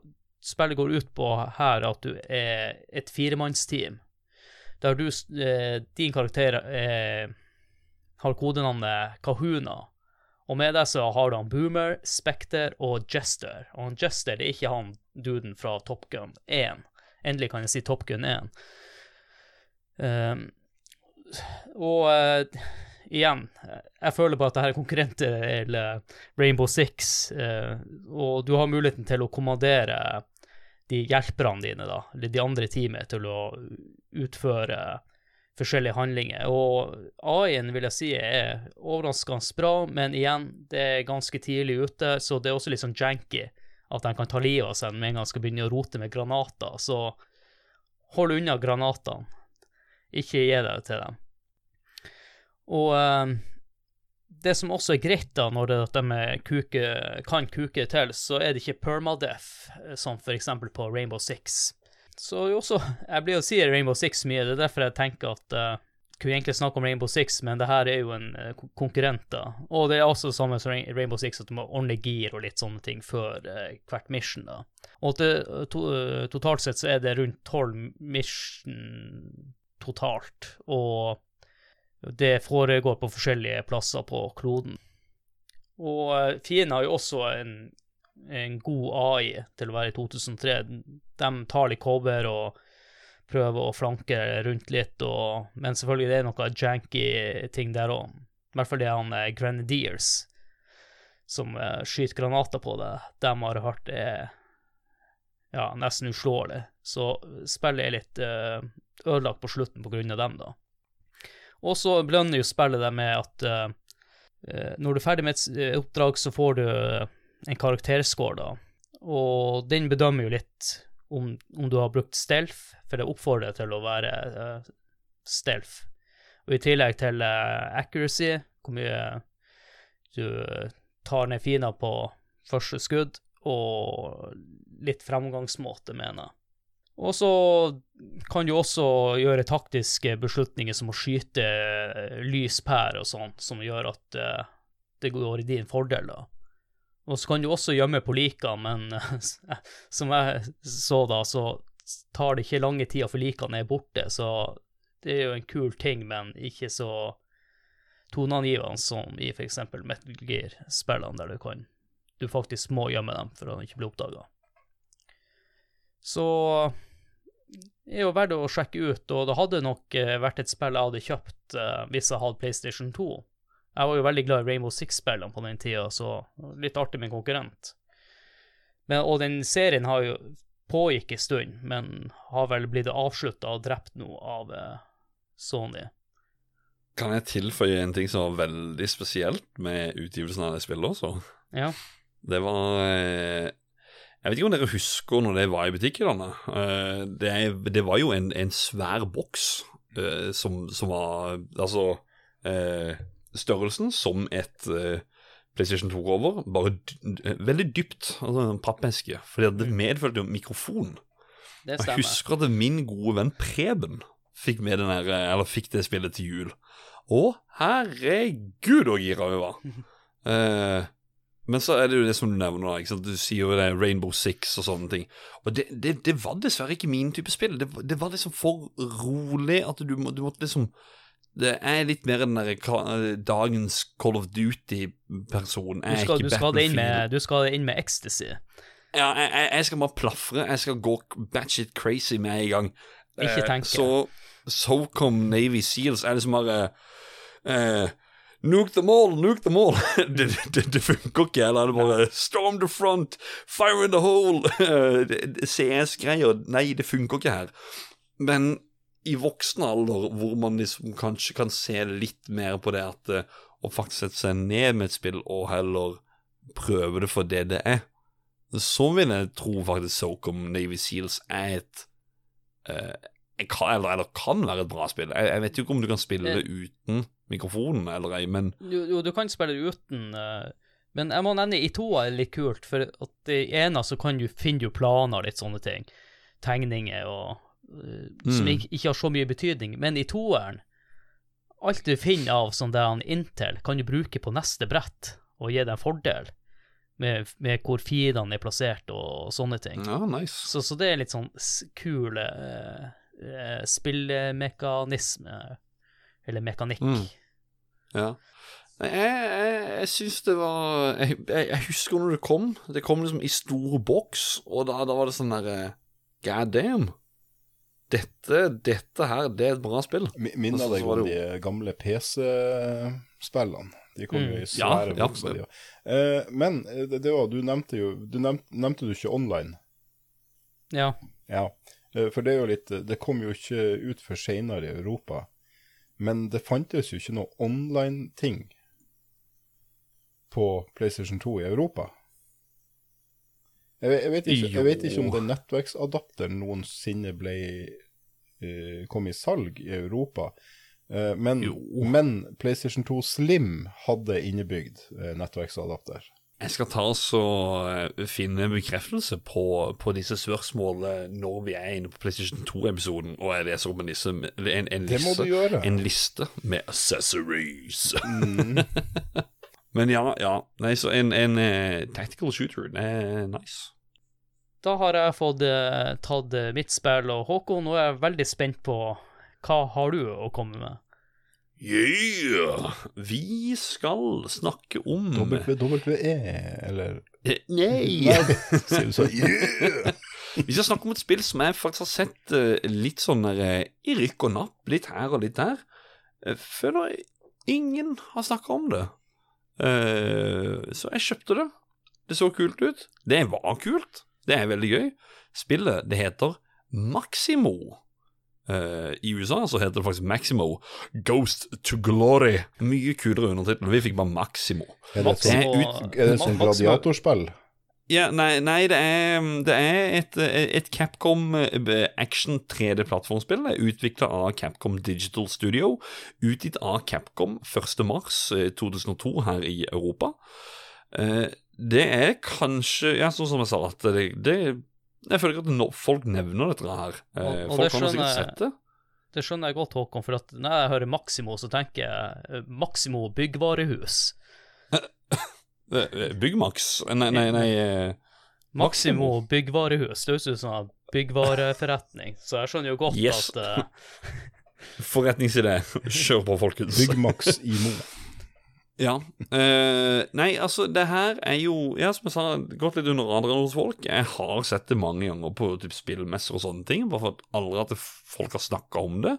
Spillet går ut på her at du er et firemannsteam, der du, eh, din karakter eh, har kodenavnet Kahuna. Og med deg så har du han Boomer, Spekter og Jester. Og han Jester det er ikke han duden fra Top Gun 1. Endelig kan jeg si Top Gun 1. Um, og eh, igjen, jeg føler på at dette er konkurrenter til eh, Rainbow Six, eh, og du har muligheten til å kommandere de hjelperne dine, da, eller de andre teamet, til å utføre forskjellige handlinger. Og AI-en vil jeg si er overraskende bra, men igjen, det er ganske tidlig ute, så det er også litt sånn janky at de kan ta livet av seg med en gang skal begynne å rote med granater. Så hold unna granatene. Ikke gi deg til dem. Og eh, det som også er greit, da, når det, at de kuke, kan kuke til, så er det ikke permadeath, eh, som eksempel på Rainbow Six. Så jo også, jeg blir å si Rainbow Six mye, det er derfor jeg tenker at eh, kunne egentlig snakke om Rainbow Six, men det her er jo en konkurrent, da. Og det er også det samme som Rainbow Six, at du må ordne gir og litt sånne ting før eh, hvert mission, da. Og det, to, totalt sett så er det rundt tolv mission totalt, og det foregår på forskjellige plasser på kloden. Og eh, fienden har jo også en, en god AI til å være i 2003. De tar litt cover og prøver å flanke rundt litt, og, men selvfølgelig det er noe janky ting der òg. I hvert fall det er han eh, Grenadiers som eh, skyter granater på deg. De har hørt er ja, nesten uslåelig. Så spillet er litt ødelagt på slutten på grunn av dem, da. Og så belønner jo spillet deg med at eh, når du er ferdig med et eh, oppdrag, så får du en karakterscore, da. Og den bedømmer jo litt om, om du har brukt stealth, for det oppfordrer deg til å være uh, stealth. Og i tillegg til uh, accuracy, hvor mye du tar ned fiender på første skudd, og litt fremgangsmåte, mener jeg. Og så kan du også gjøre taktiske beslutninger som å skyte eh, lyspærer og sånn, som gjør at eh, det går i din fordel, da. Og så kan du også gjemme på likene, men (laughs) som jeg så da, så tar det ikke lange tida før likene er borte, så det er jo en kul ting, men ikke så toneangivende som i f.eks. Metal Gear-spillene, der du kan Du faktisk må gjemme dem for å ikke bli oppdaga. Så det er jo verdt å sjekke ut, og det hadde nok eh, vært et spill jeg hadde kjøpt eh, hvis jeg hadde PlayStation 2. Jeg var jo veldig glad i Rainbow Six-spillene på den tida, så litt artig med en konkurrent. Men, og den serien har jo pågikk en stund, men har vel blitt avslutta og drept nå av eh, Sony. Kan jeg tilføye en ting som var veldig spesielt med utgivelsen av det spillet også? Ja. Det var Jeg vet ikke om dere husker når det var i butikkene. Eh, Det, det var jo en, en svær boks eh, som, som var Altså eh, Størrelsen som et PlayStation 2-over, bare veldig dypt. Altså en pappeske. Fordi det medfølte jo mikrofon. Jeg husker at min gode venn Preben fikk med den her, eller fikk det spillet til jul. Å, herregud, så gira vi var. (laughs) Men så er det jo det som du nevner, ikke sant? du sier jo det Rainbow Six og sånne ting. Og det, det, det var dessverre ikke min type spill. Det, var- det var liksom for rolig at du, må- du måtte liksom Det er litt mer den der dagens Call of Duty-person. Du skal, du, skal inn med, du skal inn med ecstasy. Ja, jeg, jeg, skal bare plafre. Jeg skal gå batshit crazy med en gang. Ikke Eh, tenke. Så SOCOM Navy Seals er liksom bare eh, Nuke them all, nuke them all. (laughs) det, det, det funker ikke. Eller er det bare Storm the front, fire in the hole. (laughs) Eh, CS-greier. Nei, det funker ikke her. Men i voksen alder, hvor man liksom kanskje kan se litt mer på det at eh, å faktisk sette seg ned med et spill og heller prøve det for det det er, så vil jeg tro faktisk SOCOM Navy Seals er et eh, kan, eller, eller kan være et bra spill. Jeg, jeg vet jo ikke om du kan spille det uten mikrofonen eller ei, men Jo, jo, du kan spille uten, uh, men jeg må nevne i toa er litt kult, for at i ena så kan du finne jo planer og litt sånne ting, tegninger og uh, som Mm. ikke, har så mye betydning, men i toeren, alt du finner av sånn der Intel, kan du bruke på neste brett og gi deg en fordel med, med hvor feedene er plassert og, sånne ting. ja, nice. Så, så det er litt sånn kul uh, eh, spillmekanisme, eller mekanikk. Mm. Ja. Jeg, jeg, jeg syns det var jeg, jeg, jeg husker når det kom. Det kom liksom i stor boks, og da, da var det sånn derre God damn. Dette, dette her, det er et bra spill. Mi- Minner deg om de gamle PC-spillene. De kom jo Mm. i svære Ja, bokser. ja. Eh, men eh, det, det var, du nevnte jo du nevnte, nevnte du ikke online? Ja. Ja. Eh, for det er jo litt Det kom jo ikke ut før seinere i Europa. Men det fantes jo ikke noe online-ting på PlayStation 2 i Europa. Jeg, vet- jeg, vet ikke, jeg vet ikke om den nettverksadapteren noensinne ble uh, kom i salg i Europa. Uh, men, men PlayStation 2 Slim hadde innebygd uh, nettverksadapter. Jeg skal ta oss og eh, finne bekreftelse på, på disse spørsmålene når vi er inne på PlayStation 2-episoden, og jeg leser om en, liste, en, en, liste, en liste med accessories. Mm. (laughs) Men ja, ja. Nei, så en, en eh, tactical shooter, det er nice. Da har jeg fått uh, tatt eh, mitt spill, og Håkon, nå er jeg veldig spent på hva har du å komme med? Yeah! Vi skal snakke om WWE, eller Eh, Nei! (laughs) Sier du så? (laughs) Yeah! Vi skal snakke om et spill som jeg faktisk har sett eh, litt sånn der, eh, i rykk og napp, litt her og litt der. Jeg føler ingen har snakka om det. Eh, så jeg kjøpte det. Det så kult ut. Det var kult. Det er veldig gøy. Spillet, det heter Maximo. Eh, I USA så heter det faktisk Maximo Ghost to Glory. Mye kulere undertittel. Vi fikk bare Maximo. Er det et ut, er det sånn gladiatorspill? Ja, nei, nei det, er, det er et, et Capcom eh, action 3D-plattformspill. Det er utvikla av Capcom Digital Studio. Utgitt av Capcom 1.3.2002 her i Europa. Uh, Det er kanskje Ja, sånn som jeg sa, at det, det Jeg føler ikke at no, folk nevner dette her. Eh, Og- og Folk det har sikkert sett det. Det skjønner jeg godt, Håkon, for at når jeg hører Maximo, så tenker jeg eh, Maximo byggvarehus. (coughs) Eh, Byggmax Nei, nei, nei eh, Maximo byggvarehus. Det høres ut som en byggvareforretning, så jeg skjønner jo godt Yes. at uh... (laughs) Forretningsidé. (laughs) Kjør på, folkens. Byggmax i Mo. Ja. Uh, nei, altså, det her er jo Ja, som jeg sa, gått litt under radaren hos folk. Jeg har sett det mange ganger på typ spillmesser og sånne ting, bare for at aldri at folk har snakka om det.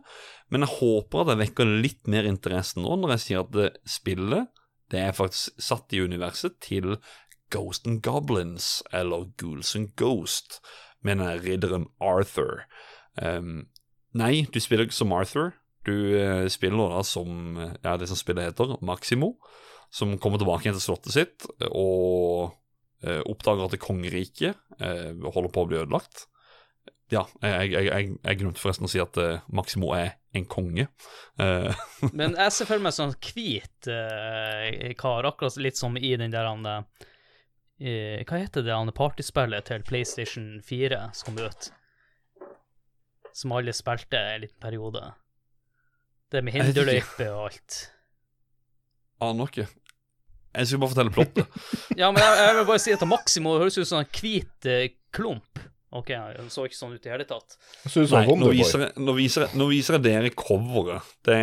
Men jeg håper at jeg vekker litt mer interesse nå når jeg sier at det spillet det er faktisk satt i universet til Ghost and Goblins, eller Ghouls and Ghost, med den ridderen Arthur. Um, nei, du spiller ikke som Arthur. Du eh, spiller da som ja, det som spillet heter, Maximo, som kommer tilbake igjen til slottet sitt og eh, oppdager at kongeriket eh, holder på å bli ødelagt. Ja, jeg, jeg, jeg, jeg glemte forresten å si at eh, Maximo er en konge. Eh, (laughs) Men jeg ser for meg sånn hvit eh, kar, akkurat litt som i den der han Hva heter det han partyspillet til PlayStation 4 som kom ut? Som alle spilte en liten periode. Det med hinderløype og alt. Aner ikke. Jeg skal bare fortelle plottet. (laughs) Ja, men jeg, jeg vil bare si at Maximo høres ut som en hvit eh, klump. Ok, han så ikke sånn ut i hele tatt. Synes Nei, nå viser, jeg, nå, viser jeg, nå viser jeg dere coveret. Det,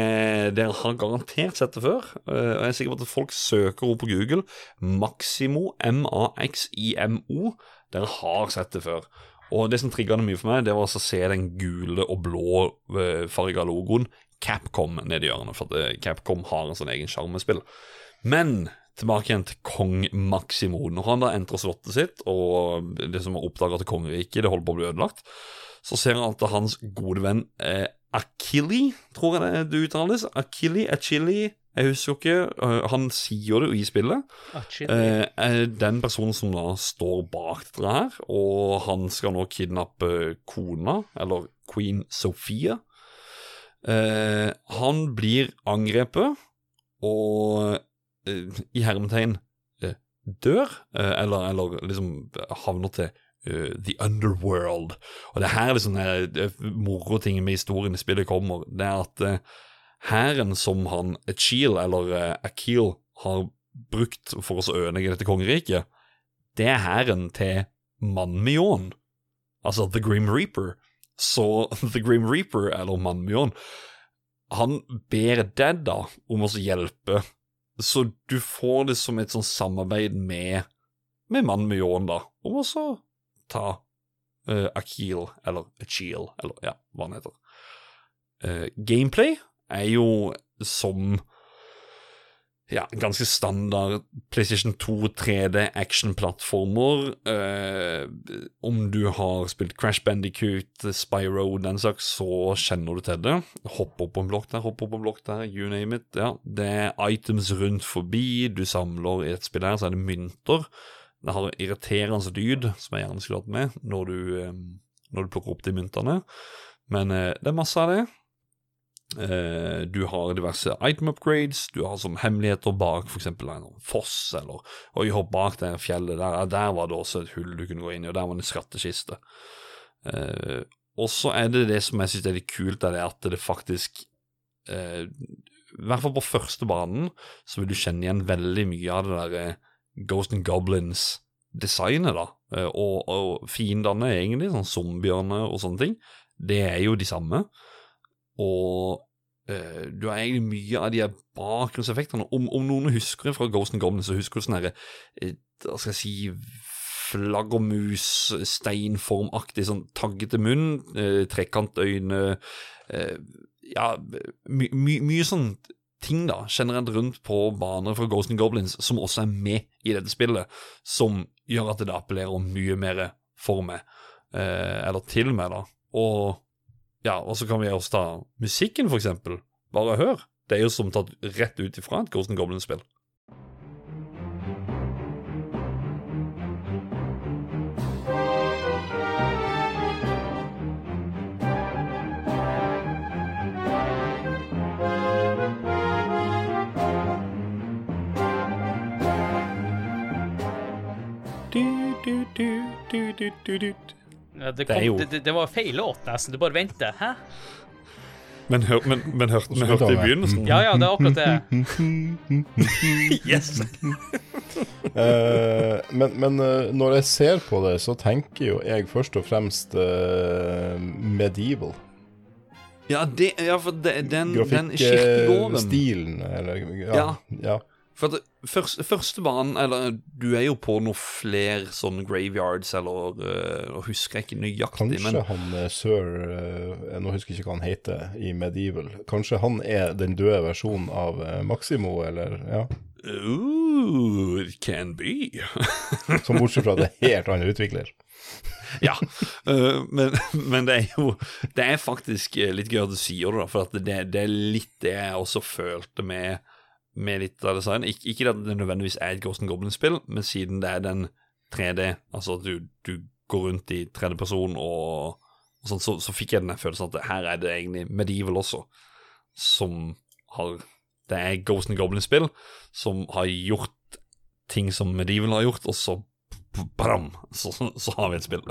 dere har garantert sett det før. eh, og jeg er sikker på at folk søker opp på Google. Maximo, M-A-X-I-M-O. Dere har sett det før. Og det som trigga det mye for meg, det var å se den gule og blå eh, farga logoen Capcom nedi hjørnet. For eh, Capcom har en sånn egen sjarmespill. Men tilbake igjen til kong Maximo. Når han da entrer slottet sitt, og det som er oppdaga til kongeriket, det holder på å bli ødelagt, så ser han at hans gode venn eh, Akili, tror jeg det det uttales. Akili, Achili, jeg husker ikke. eh, han sier det jo i spillet. Eh, er den personen som da står bak dette her, og han skal nå kidnappe kona, eller queen Sophia. Eh, han blir angrepet, og eh, i hermetegn eh, dør, eh, eller, eller liksom havner til uh, The Underworld. Og det er her liksom eh, det moroting med historien i spillet kommer. Det er at hæren som han Achil, eller Akil, har brukt for å ødelegge dette kongeriket, det er hæren til Manmion. Altså The Grim Reaper. Så (laughs) The Grim Reaper, eller Mannmjøen, han ber Dedda om å hjelpe. Så du får det som et sånn samarbeid med, med Mannmjøen, da, om å så ta uh, Akil, eller Achil, eller ja, hva han heter. Uh, gameplay er jo som ja, ganske standard PlayStation 2 3D action-plattformer. Eh, om du har spilt Crash Bandicoot, Spyro, den slags, så kjenner du til det. Hopp opp på en blokk der, hopp opp på en blokk der, you name it. Ja, det er items rundt forbi, du samler i et spill her, så er det mynter. Det har irriterende lyd, som jeg gjerne skulle hatt med, når du, eh, når du plukker opp de myntene. Men eh, det er masse av det. Eh, du har diverse item upgrades, du har som hemmeligheter bak f.eks. en foss, eller Oi, hopp bak det fjellet der, der var det også et hull du kunne gå inn i, og der var det en skattkiste. Uh, og så er det det som jeg synes er litt kult, er det at det faktisk uh, I hvert fall på første banen så vil du kjenne igjen veldig mye av det der eh, Ghost and Goblins-designet, da. Eh, og, og fiendene, egentlig, sånn zombiene og sånne ting, det er jo de samme. Og eh, du har egentlig mye av de her bakgrunnseffektene. Om, om noen husker det fra Ghost and Goblins, så husker du sånn herre eh, Hva skal jeg si Flaggermus, steinformaktig, sånn taggete munn, eh, trekantøyne eh, Ja, my, my, mye sånn ting da, generelt rundt på baner fra Ghost and Goblins som også er med i dette spillet, som gjør at det appellerer mye mer for meg, eller til meg, da. Og ja, og så kan vi også ta musikken, for eksempel. Bare hør. Det er jo som tatt rett ut ifra et Ghost du, du, du, du. Ja, det, Det er jo- det, det, det var feil låt, nesten. Du bare venter. Hæ? Men, hør, men, men hørte vi hørte i begynnelsen? Ja ja, det er akkurat det. (laughs) (laughs) Yes! uh, men men uh, når jeg ser på det, så tenker jo jeg først og fremst uh, medieval. Ja, det, ja for det, den, den kirkegården Grafikkstilen, eller ja. Ja. ja. For at først, første banen Eller du er jo på noen flere sånne graveyards, eller uh, husker jeg ikke nøyaktig, Kanskje men han eh, sir uh, Nå husker jeg ikke hva han heter i Medieval. Kanskje han er den døde versjonen av uh, Maximo, eller ja. Ooh, it can be. (laughs) Som bortsett fra det helt annen utvikler. (laughs) ja. uh, men, men det er jo Det er faktisk eh, litt gøy at du sier det, for det, det er litt det jeg også følte med med litt av design. Ik ikke at det nødvendigvis er et Ghost and Goblin-spill, men siden det er den 3D, altså at du, du går rundt i tredje person og, og sånn, så, så fikk jeg den følelsen at her er det egentlig Medieval også, som har Det er Ghost and Goblin-spill som har gjort ting som Medieval har gjort, og så bram, så, så har vi et spill.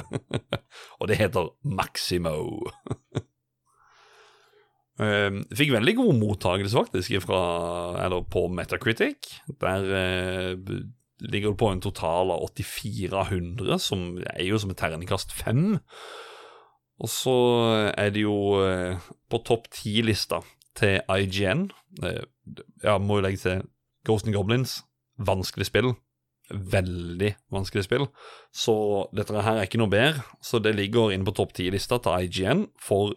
(laughs) og det heter Maximo. (laughs) Uh, fikk veldig god mottakelse, faktisk, fra, eller på Metacritic. Der uh, ligger det på en total av 8400, som er jo som et terningkast fem. Og så er det jo uh, på topp ti-lista til IGN. ja, må jo legge til Ghost and Goblins. Vanskelig spill. Veldig vanskelig spill. Så dette her er ikke noe bedre. Så det ligger inne på topp ti-lista til IGN for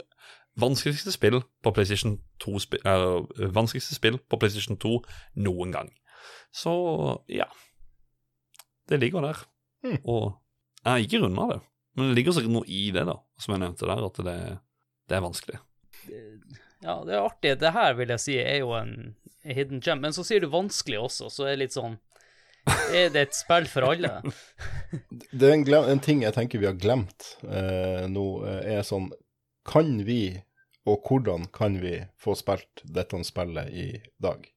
vanskeligste spill på PlayStation 2 spi uh, Vanskeligste spill på PlayStation 2 noen gang. Så ja. Det ligger der. Mm. Og jeg har ikke runda det. Men det ligger sikkert noe i det, da, som jeg nevnte der, at det, det er vanskelig. Ja, det er artig. Det her vil jeg si er jo en hidden gem. Men så sier du vanskelig også, så er det litt sånn Er det et spill for alle? (laughs) Det er en, glem, en ting jeg tenker vi har glemt eh, nå, eh, er sånn Kan vi, og hvordan kan vi få spilt dette spillet i dag?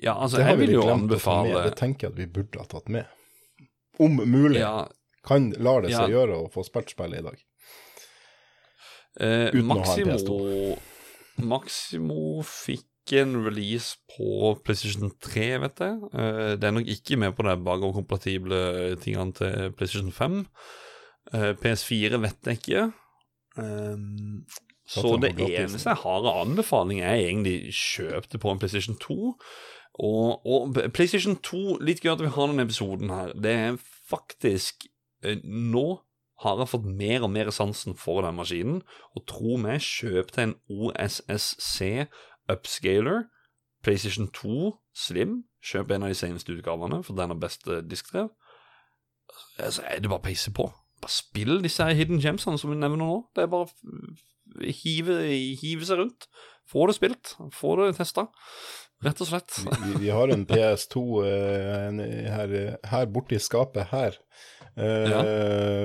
Ja, altså, jeg vil jo anbefale Det tenker jeg at vi burde ha tatt med. Om mulig. ja, Kan lar det seg Ja. gjøre å få spilt spillet i dag? Eh, Maximo, Maximo fikk en release på PlayStation 3, vet jeg. Eh, det er nok ikke med på de bakoverkompatible tingene til PlayStation 5. Eh, PS4 vet jeg ikke. Um, så så det eneste jeg har av anbefaling, er egentlig kjøp det på en PlayStation 2. Og, og PlayStation 2, litt gøy at vi har denne episoden her, det er faktisk eh, Nå har jeg fått mer og mer sansen for den maskinen, og tro meg, kjøp til en OSSC upscaler, PlayStation 2 Slim, kjøp en av de seneste utgavene, for den har beste diskdrev. Altså, er det bare å peise på. Bare spill disse her hidden gemsene som vi nevner nå. Det er bare hive, hive seg rundt. Få det spilt, få det testa. Rett og slett. Vi, vi har en PS2 eh, en, her, her borte i skapet her, uh, Ja.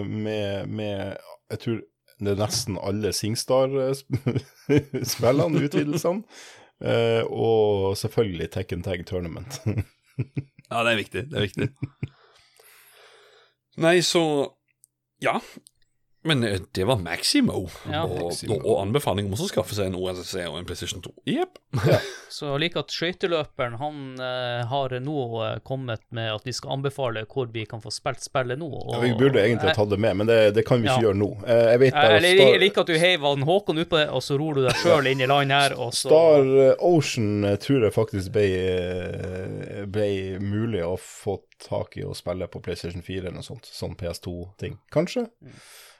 med, med Jeg tror det er nesten alle Singstar-spillene, (laughs) utvidelsene. Eh, og selvfølgelig Tekken Tag Tournament. (laughs) Ja, det er viktig. Det er viktig. Nei, så Ja. Men eh, det var Maximo. Ja. og, Maximo. og, anbefaling om å skaffe seg en OSC og en PlayStation 2. Jepp. (laughs) Så jeg liker at skøyteløperen han uh, har nå eh, kommet med at vi skal anbefale hvor vi kan få spilt spillet nå. Og, Ja, vi burde egentlig ha tatt det med, men det, det kan vi ikke Ja. gjøre nå. Jeg vet bare jeg, jeg liker at du heiv Håkon ut på det, og så ror du deg sjøl inn i land her, og så Star Ocean tror jeg faktisk ble, ble mulig å få tak i å spille på PlayStation 4 eller noe sånt. Sånn PS2-ting. Kanskje?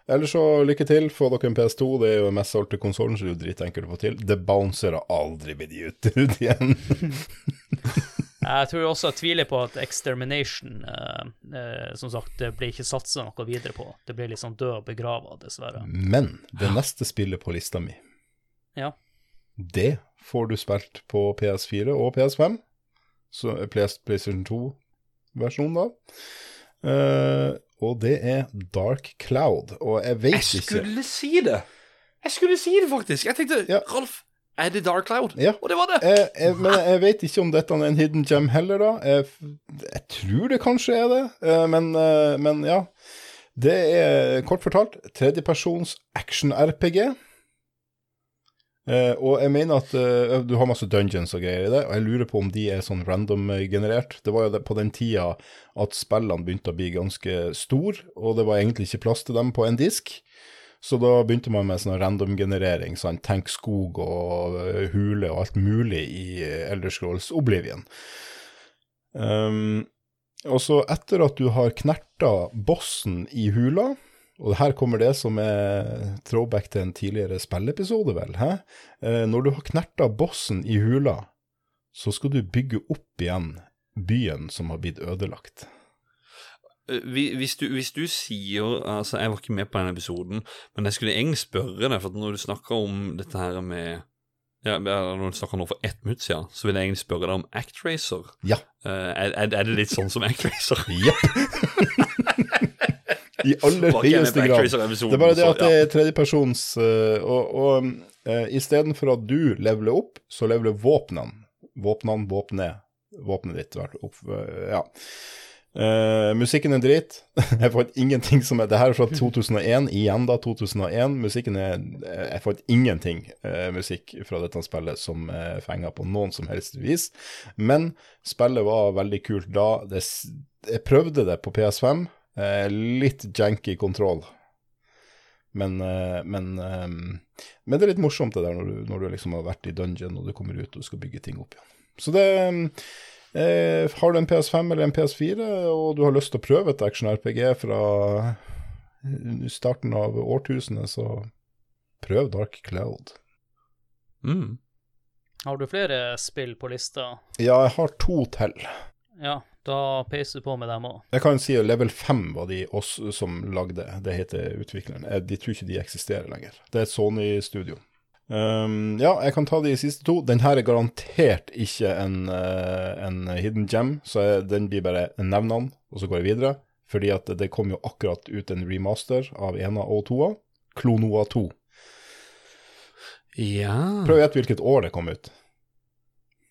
Eller så lykke til, få dere en PS2. Det er jo den mest solgte konsollen, så det er jo dritenkelt å få til. The Bouncer har aldri blitt gitt (laughs) ut igjen. (laughs) Jeg tror også jeg tviler på at Extermination eh, eh, Som sagt, det ble ikke satsa noe videre på. Det ble litt sånn død og begrava, dessverre. Men det neste spillet på lista mi, Ja. det får du spilt på PS4 og PS5. Så eh, PlayStation 2-versjonen, da. Eh, og det er Dark Cloud. Og jeg vet Jeg ikke skulle si det! Jeg skulle si det, faktisk. Jeg tenkte Ja. Ralf, er det Dark Cloud? Ja. Og det var det. jeg, jeg, Men jeg vet ikke om dette er en hidden gem heller, da. Jeg, jeg tror det kanskje er det, eh, men, eh, men ja. Det er kort fortalt tredjepersons action-RPG. Eh, og jeg mener at uh, du har masse dungeons og greier i det, og jeg lurer på om de er sånn random-generert. Det var jo på den tida at spillene begynte å bli ganske store, og det var egentlig ikke plass til dem på en disk. Så da begynte man med sånn random-generering, sånn tenk skog og eh, hule og alt mulig i eh, Elder Scrolls Oblivion. Um, og så etter at du har knerta bossen i hula, og her kommer det som er throwback til en tidligere spilleepisode, vel, hæ? Eh, når du har knerta bossen i hula, så skal du bygge opp igjen byen som har blitt ødelagt. Eh, Hvis du, hvis du sier Altså, jeg var ikke med på den episoden, men jeg skulle egentlig spørre deg, for at når du snakker om dette her med ja, Når du snakker nå for ett minutt siden, så vil jeg egentlig spørre deg om Actracer. Ja. Eh, er, er er det litt sånn som Actracer? Jepp! (laughs) I aller høyeste grad. Det er bare det at det er tredjepersons uh, Og, og uh, istedenfor at du leveler opp, så leveler våpnene. Våpnene, våpenet, våpenet ditt opp. eh, ja. Uh, musikken er drit. (laughs) jeg fant ingenting som er Det her er fra 2001, igjen da 2001. Musikken er Jeg fant ingenting uh, musikk fra dette spillet som uh, fenga på noen som helst vis. Men spillet var veldig kult da. Det, jeg prøvde det på PS5. Eh, litt janky kontroll. Men, eh, men, eh, men det er litt morsomt det der når du, når du liksom har vært i dungeon og du kommer ut og skal bygge ting opp igjen. Så det eh, Har du en PS5 eller en PS4 og du har lyst til å prøve et action-RPG fra starten av årtusenet, så prøv Dark Cloud. Mm. Har du flere spill på lista? Ja, jeg har to til. Ja, da peiser du på med dem òg. Jeg kan si at level 5 var de oss som lagde, det heter utvikleren. Jeg de tror ikke de eksisterer lenger. Det er et Sony-studio. Um, ja, jeg kan ta de siste to. Den her er garantert ikke en, eh, en hidden gem, så jeg, den blir bare nevnene, og så går jeg videre. Fordi at det kom jo akkurat ut en remaster av ena og toa. Klonoa 2. Ja Prøv å gjette hvilket år det kom ut.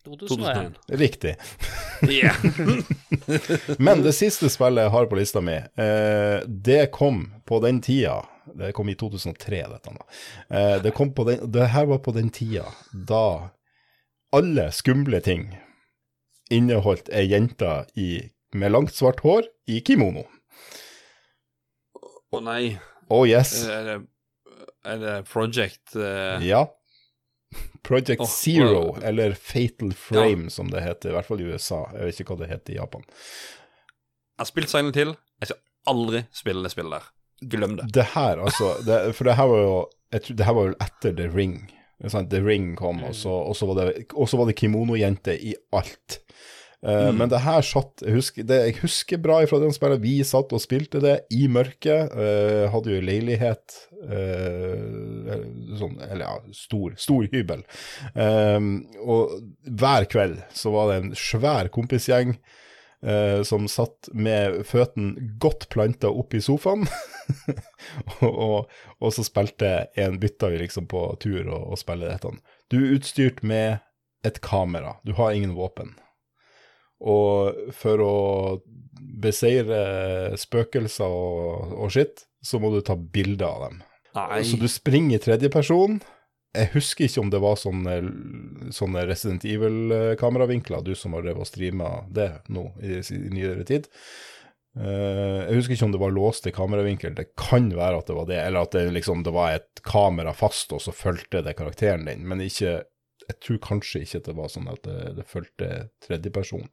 2001. 2001. Riktig. (laughs) Men det siste spillet jeg har på lista mi, eh, det kom på den tida Det kom i 2003, dette. da. Eh, det, kom på den, det her var på den tida da alle skumle ting inneholdt ei jente i, med langt, svart hår i kimono. Å nei. Oh yes. Er det, er det Project uh... Ja. Project oh, Zero, oh. eller Fatal Frame som det heter, i hvert fall i USA. Jeg vet ikke hva det heter i Japan. Jeg har spilt Silent Hill. Jeg skal aldri spille det spillet der. Glem det. Det her, altså det, For det her var jo tror, Det her var vel etter The Ring. The Ring kom, og så, var det, og så var det kimonojente i alt. Eh, Men det her satt jeg husker, Det jeg husker bra fra den spillet, vi satt og spilte det i mørket. Uh, hadde jo leilighet uh, sånn, Eller ja, stor, stor hybel. Eh, og hver kveld så var det en svær kompisgjeng som satt med føttene godt planta opp i sofaen. (laughs) og, og, og, så spilte en bytta vi liksom på tur og, og spille dette. Du er utstyrt med et kamera, du har ingen våpen. Og for å beseire spøkelser og, og skitt, så må du ta bilder av dem. Nei. Så du springer i tredjeperson. Jeg husker ikke om det var sånne, sånne Resident Evil-kameravinkler, du som har drevet og streama det nå i, i nyere tid. Uh, jeg husker ikke om det var låst i kameravinkel, det kan være at det var det, eller at det, liksom, det var et kamera fast, og så fulgte det karakteren din, men ikke Jeg tror kanskje ikke at det var sånn at det, det fulgte tredjeperson.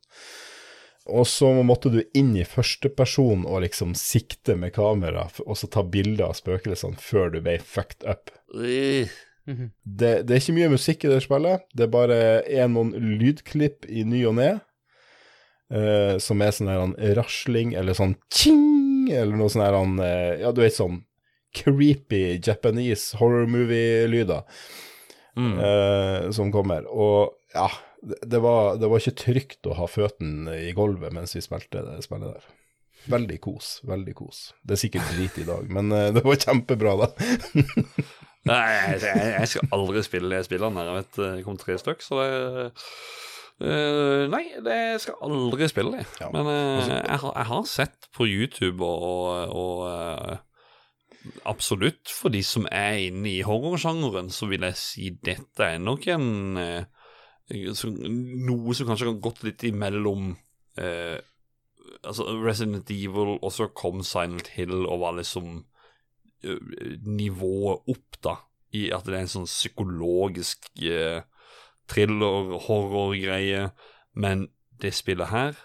Og så måtte du inn i førsteperson og liksom sikte med kamera, og så ta bilder av spøkelsene før du ble fucked up. Mhm. Det, det er ikke mye musikk i det spillet, det er bare er noen lydklipp i ny og ne, uh, som er sånn her en rasling, eller sånn ching, eller noe sånn her en, eh, ja, du vet sånn creepy Japanese horror movie-lyder Mm. eh, som kommer. Og ja, det, var, det var ikke trygt å ha føttene i gulvet mens vi spilte det spillet der. Veldig kos, veldig kos. Det er sikkert drit i dag, men eh, det var kjempebra, da. (laughs) Nei, jeg, jeg, skal aldri spille de spillene her. Jeg vet det kom tre stykk, så det Uh, Nei, det skal aldri spille. Ja, Men altså- jeg, har, jeg har sett på YouTube og, og, og øh, Absolutt, for de som er inne i horrorsjangeren, så vil jeg si dette er nok en øh, Noe som kanskje kan gått litt imellom eh, Altså Resident Evil, og så kom Silent Hill og var liksom nivået opp, da, i at det er en sånn psykologisk eh, thriller-horror-greie. Men det spillet her,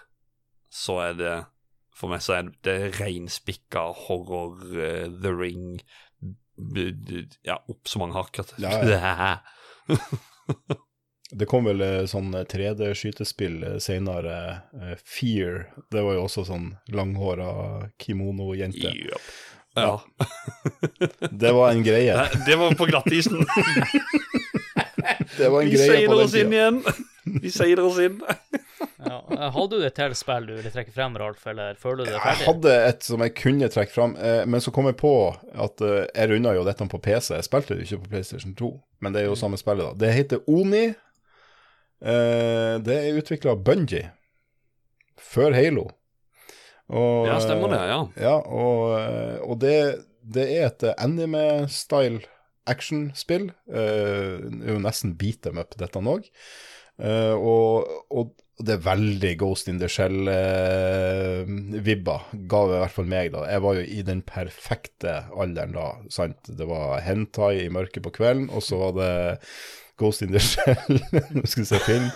så er det For meg så er det reinspikka horror, uh, The Ring Ja, opp så mange hakk at Ja, (laughs) Det kom vel eh, sånn 3D-skytespill senere, uh, Fear. Det var jo også sånn langhåra kimono-jente. Yep. Ja. (laughs) Det var en greie. Det var på glattisen. (laughs) Det var en Vi greie på seiler den oss inn tida. igjen. Vi sier oss inn. Ja. Hadde du et til spill du ville trekke frem, Ralf, eller føler du det Jeg hadde et som jeg kunne trekke fram, eh, men så kom jeg på at eh, jeg runda jo dette på PC. Jeg spilte det ikke på PlayStation 2, men det er jo samme spillet, da. Det heter Oni. Eh, det er utvikla av Bungie, før Halo. Og, Ja, stemmer det. ja Ja, og, eh, og det, det er et anime-style actionspill. Uh, det er jo nesten beat them up, dette òg. Og, og det er veldig Ghost in the Shell-vibba, ga det i hvert fall meg, da. Jeg var jo i den perfekte alderen da, sant. Det var hentai i mørket på kvelden, og så var det Ghost in the (laughs) Shell, nå skal vi se film.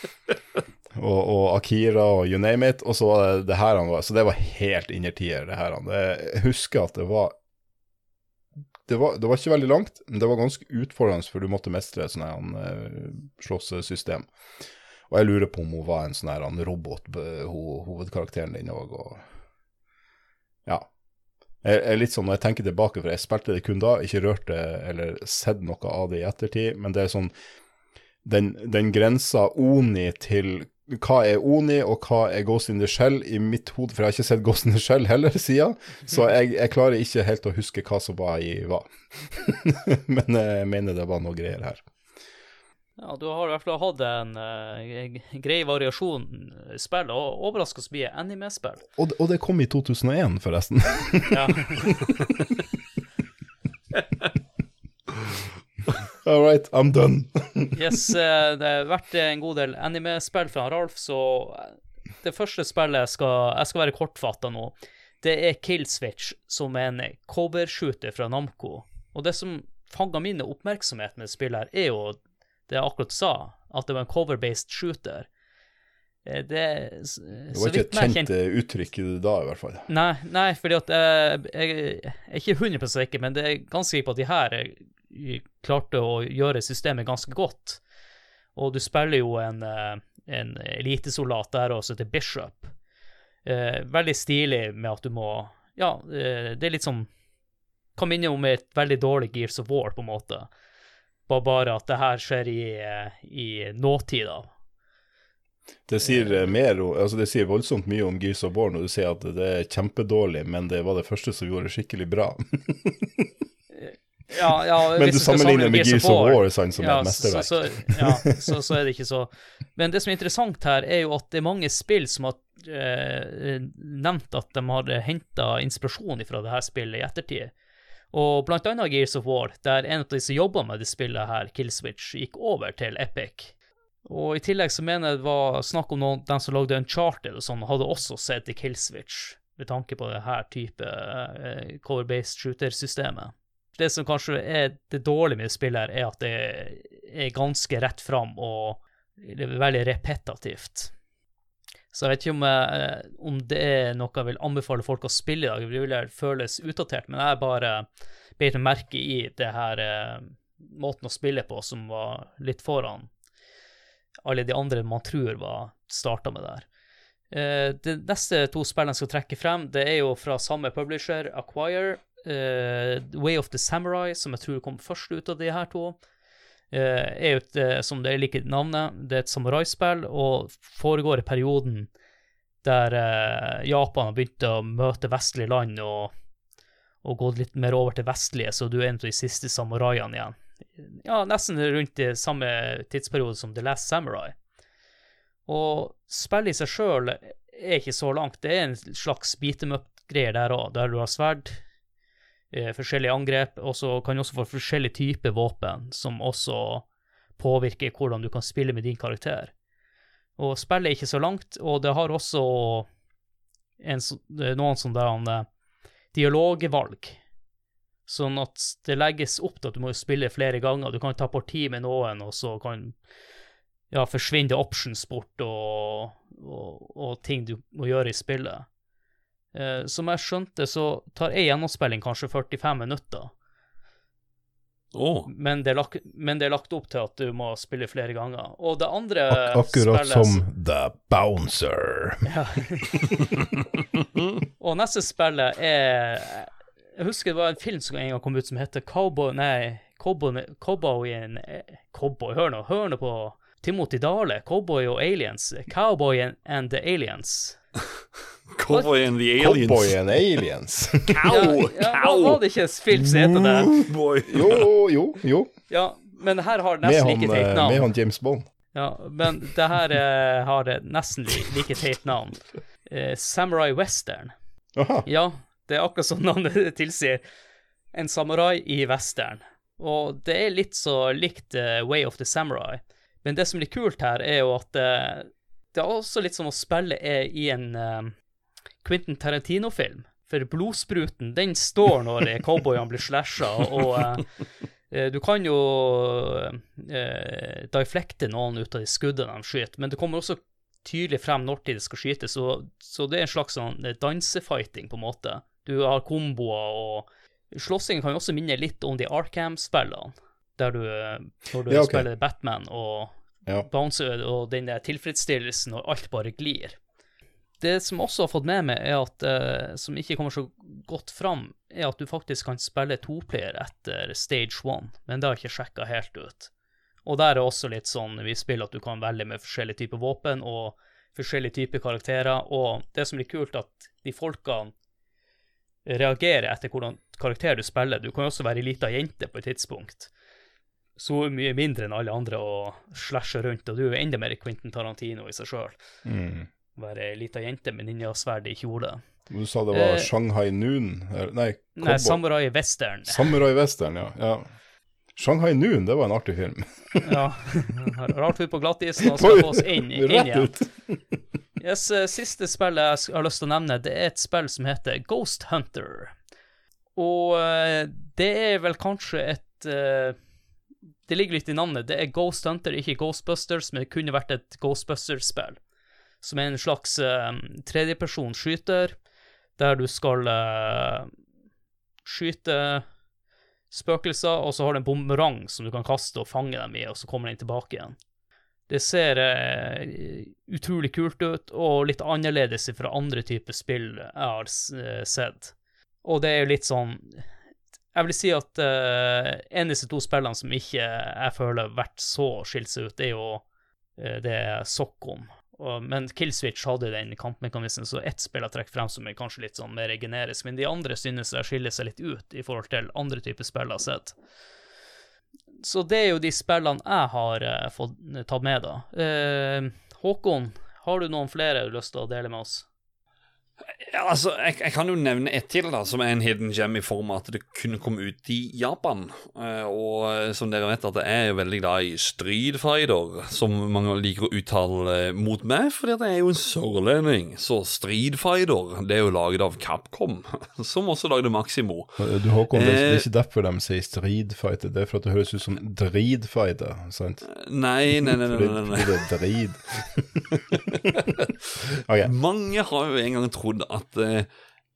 (laughs) og, og Akira og you name it. Og så var det det her han var. Så det var helt innertier, det her. han. Jeg husker at det var det var, det var ikke veldig langt, men det var ganske utfordrende, for du måtte mestre et sånt uh, slåsssystem. Og jeg lurer på om hun var en sånn her robot, ho, hovedkarakteren din òg, og Ja. Jeg, jeg litt sånn, Når jeg tenker tilbake, for jeg spilte det kun da, ikke rørt det eller sett noe av det i ettertid, men det er sånn Den, den grensa Oni til hva er Oni, og hva er Ghost in the Shell i mitt hode, for jeg har ikke sett Ghost in the Shell heller siden, så jeg, jeg klarer ikke helt å huske hva som var i hva. (laughs) Men jeg mener det var noe greier her. Ja, du har i hvert fall hatt en uh, grei variasjon i spill, og overraskende mye anime-spill. Og, og det kom i 2001, forresten. Ja. (laughs) (laughs) All right, I'm done. (laughs) Yes, eh, det har vært en god del anime-spill fra Ralf, så eh, det første spillet jeg skal, jeg skal være kortfatta nå. Det er Killswitch, som er en covershooter fra Namco. Og det som fanga min oppmerksomhet med spillet her, er jo det jeg akkurat sa, at det var en cover-based shooter. Eh, Det, Det var ikke et kjent uttrykk da, i hvert fall. Nei, nei fordi at jeg, jeg er ikke 100% sikker, men det er ganske sikkert på at de her klarte å gjøre systemet ganske godt. Og du spiller jo en, eh, en elitesoldat der også, til Bishop. Eh, veldig stilig med at du må Ja, eh, det er litt sånn Kan minne om et veldig dårlig Gears of War, på en måte. Bare, bare at det her skjer i, eh, i nåtid. Det sier mer altså det sier voldsomt mye om Gears of War når du sier at det er kjempedårlig, men det var det første som gjorde det skikkelig bra. (laughs) Ja, ja, Men du sammenligner med Gears of War sånn, som ja, et mesterverk. Så, så, ja, så, så er det ikke så. Men det som er interessant her, er jo at det er mange spill som har eh, nevnt at de har henta inspirasjon fra det her spillet i ettertid. Og blant annet Gears of War, der en av de som jobba med det spillet her, Killswitch, gikk over til Epic. Og i tillegg så mener jeg det var snakk om noen, den som lagde Uncharted og sånn, hadde også sett til Killswitch, med tanke på det her type eh, cover-based shooter-systemet det som kanskje er det dårlige med spillet, her, er at det er ganske rett fram og det er veldig repetativt. Så jeg vet ikke om, jeg, om det er noe jeg vil anbefale folk å spille i dag. Det vil jeg føles utdatert, men jeg bare beit meg merke i det her eh, måten å spille på som var litt foran alle de andre man tror var starta med der. Eh, de neste to spillene jeg skal trekke frem, det er jo fra samme publisher, Acquire. Eh, Way of the Samurai, som jeg tror kom først ut av de her to, eh, er jo et, eh, som det liker navnet, det er et samuraispill og foregår i perioden der Japan har begynt å møte vestlige land og, og gått litt mer over til vestlige, så du er en av de siste samuraiene igjen. Ja, nesten rundt i samme tidsperiode som The Last Samurai. Og spillet i seg sjøl er ikke så langt. Det er en slags beat em up-greier der òg, der du har sverd, eh, forskjellige angrep, og så kan du også få forskjellige typer våpen, som også påvirker hvordan du kan spille med din karakter. Og spillet er ikke så langt, og det har også en, noen sånne eh, dialogvalg. Sånn at det legges opp til at du må spille flere ganger. Du kan ta parti med noen, og så kan ja, forsvinne options bort og, og, og ting du må gjøre i spillet. Eh, som jeg skjønte, så tar ei gjennomspilling kanskje 45 minutter, Oh. men det, er lagt, men det er lagt opp til at du må spille flere ganger. Og det andre Ak akkurat spillet- som The Bouncer. (laughs) Ja. og neste spillet er Jeg husker det var en film som en gang kom ut som heter Cowboy Nei, Cowboy, Cowboy, Cowboy, hør nå, hør nå på Timothy Dale. Cowboy og aliens. Cowboy and, and the aliens. Cowboy and the Aliens. Cowboy and Aliens. (laughs) Cow! ja, ja, var det ikke en film som heter det? Jo, jo, jo. Ja, men her har det Med nesten han, like teit eh, navn. med han James Bond. Ja, men det her eh, har eh, nesten li like teit navn. Eh, Samurai Western. Aha. Ja, det er akkurat som navnet (laughs) tilsier. En samurai i western. Og det er litt så likt eh, Way of the Samurai. Men det som blir kult her, er jo at eh, det er også litt som å spille i en uh, Quentin Tarantino-film. For blodspruten, den står når eh, cowboyene blir slasha, og eh, du kan jo deflekte noen ut av de skuddene de skyter, men det kommer også tydelig frem når de skal skytes, så, så det er en slags sånn dansefighting, på en måte. Du har komboer, og slåssingen kan jo også minne litt om de Arkham-spillene, der du, eh, når du Ja, okay. spiller Batman og Ja. bouncer, og den der tilfredsstillelsen, og alt bare glir. Det som også har fått med meg, er at, uh, som ikke kommer så godt fram, er at du faktisk kan spille toplayer etter stage one, men det har jeg ikke sjekka helt ut. Og der er også litt sånn vi spiller at du kan velge med forskjellige typer våpen og forskjellige typer karakterer, og det som blir kult, at de folkene reagerer etter hvordan karakter du spiller. Du kan jo også være ei lita jente på et tidspunkt. Så mye mindre enn alle andre og slashe rundt, og du er jo enda mer Quentin Tarantino i seg sjøl. Mm. Være ei lita jente med ninjasverd i kjole. Du sa det var Eh, Shanghai Noon? Nei, Nei, Samurai Western. Samurai Western, ja. ja. Shanghai Noon, det var en artig film. (laughs) Ja. Rart ut på glattisen og skal få oss inn, inn igjen. (laughs) Yes, eh, siste spillet jeg har lyst til å nevne, det er et spill som heter Ghost Hunter. Og eh, det er vel kanskje et eh, Det ligger litt i navnet. Det er Ghost Hunter, ikke Ghostbusters, men det kunne vært et Ghostbusters-spill. Som er en slags uh, tredjepersons skyter, der du skal uh, skyte spøkelser, og så har du en bumerang som du kan kaste og fange dem i, og så kommer den tilbake igjen. Det ser uh, utrolig kult ut, og litt annerledes fra andre typer spill jeg har sett. Og det er jo litt sånn Jeg vil si at uh, en av disse to spillene som ikke jeg føler har vært så skilt seg ut, det er jo uh, det er men Killswitch hadde den kampmekanismen, så ett spill jeg trekker frem som er kanskje litt sånn mer generisk, men de andre synes jeg skiller seg litt ut i forhold til andre typer spill jeg har sett. Så det er jo de spillene jeg har uh, fått tatt med, da. Håkon, har du noen flere du har lyst til å dele med oss? Ja, altså, jeg, jeg, kan jo nevne ett til, da, som er en hidden gem i form av at det kunne komme ut i Japan. Uh, og eh, som dere vet, at jeg er veldig glad i Street Fighter, som mange liker å uttale mot meg, fordi at jeg er jo en sørlending. Så Street Fighter, det er jo laget av Capcom, (laughs) som også lagde Maximo. Du Håkon, det er ikke derfor de sier Street Fighter, det er for at det høres ut som Dridfighter, sant? Nei, nei, nei. nei, nei, nei. Fordi det er drid. (laughs) okay. Mange har jo en gang trodd at at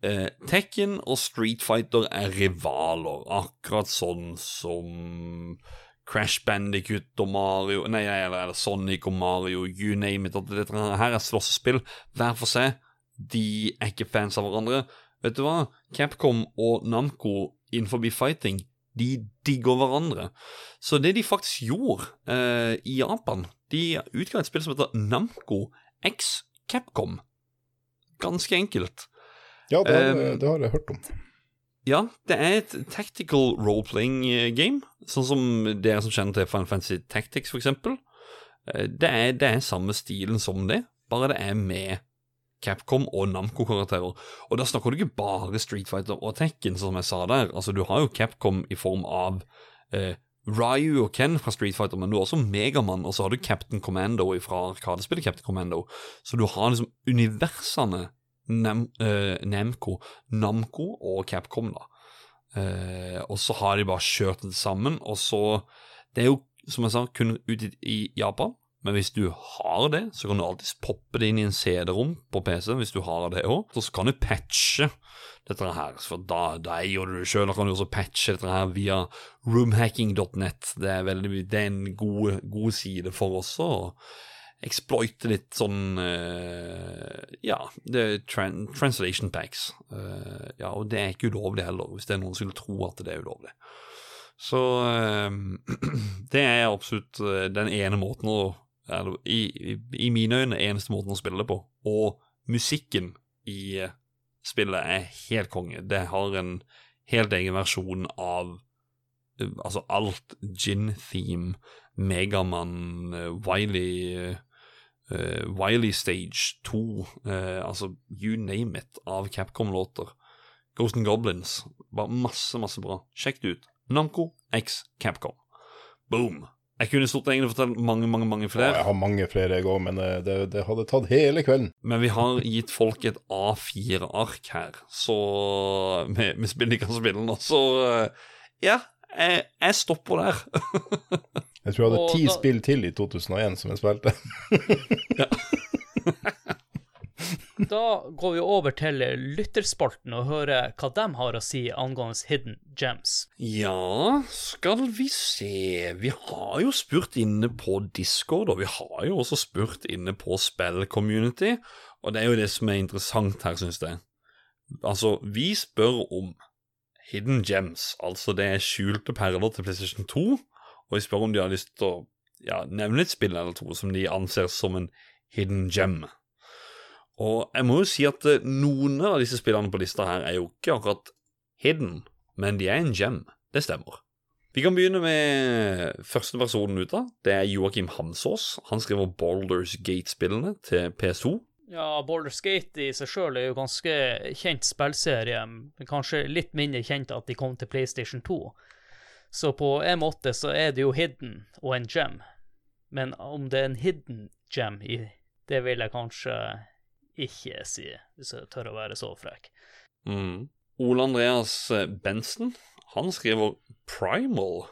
eh, Tekken og Street Fighter er rivaler, akkurat sånn som Crash Bandicut og Mario Nei, eller, Sonic og Mario, you name it. Dette her er slåssespill hver for seg. De er ikke fans av hverandre. Vet du hva? Capcom og Namco innenfor fighting de digger hverandre. Så det de faktisk gjorde eh, i Japan De utga et spill som heter Namco X Capcom ganske enkelt. Ja, det har, um, det har, jeg hørt om. Ja, det er et tactical role-playing eh, game, sånn som dere som kjenner til Final Fantasy Tactics, for eksempel. Eh, det er, det er samme stilen som det, bare det er med Capcom og Namco-karakterer. Og da snakker du ikke bare Street Fighter og Tekken, som jeg sa der. Altså, du har jo Capcom i form av eh, Ryu og Ken fra Street Fighter, men du har også Megamann, og så har du Captain Commando fra Arkadespillet Captain Commando. Så du har liksom universene Nem, uh, Nemco, Namco og Capcom, da. Uh, og så har de bare kjørt det sammen, og så Det er jo, som jeg sa, kun ute i Japan, men hvis du har det, så kan du alltids poppe det inn i en CD-rom på PC, hvis du har det òg. Så kan du patche dette her, for da, da gjør du det sjøl. Da kan du også patche dette her via roomhacking.net. Det er, veldig, det er en god, god side for oss å exploite litt sånn uh, Ja, tran translation packs. Uh, ja, og det er ikke ulovlig heller, hvis det er noen som skulle tro at det er ulovlig. Så uh, (clears throat) det er absolutt den ene måten å i, i, mine øyne eneste måten å spille det på. Og musikken i spillet er helt konge. Det har en helt egen versjon av altså alt gin-theme, Megamann, Wiley uh, Wiley Stage 2, uh, eh, altså you name it, av Capcom-låter. Ghost and Goblins. Bare masse, masse bra. Sjekk det ut. Namco x Capcom. Boom. Jeg kunne stort egentlig fortalt mange mange, mange flere. Ja, jeg har mange flere, jeg òg, men eh, det, det, hadde tatt hele kvelden. Men vi har gitt folk et A4-ark her, så vi, vi spiller ikke av spillene så ja, jeg, jeg stopper der. Jeg tror jeg hadde ti da... spill til i 2001 som jeg spilte. (laughs) da går vi over til lytterspalten og hører hva de har å si angående Hidden Gems. Ja, skal vi se Vi har jo spurt inne på Discord, og vi har jo også spurt inne på Spill-community, og det er jo det som er interessant her, syns jeg. Altså, vi spør om Hidden Gems, altså det er skjulte perler til PlayStation 2 og vi spør om de har lyst til å ja, nevne et spill eller to som de anser som en hidden gem. Og jeg må jo si at eh, noen av disse spillene på lista her er jo ikke akkurat hidden, men de er en gem. Det stemmer. Vi kan begynne med første personen ut av. Det er Joakim Hamsås. Han skriver Boulders Gate-spillene til PS2. Ja, Boulders Gate i seg sjøl er jo ganske kjent spillserie. Kanskje litt mindre kjent at de kom til PlayStation 2. Så på en måte så er det jo hidden og en gem. Men om det er en hidden gem det vil jeg kanskje ikke si, hvis jeg tør å være så frekk. Mm. Ole Andreas eh, Bensen, han skriver Primal.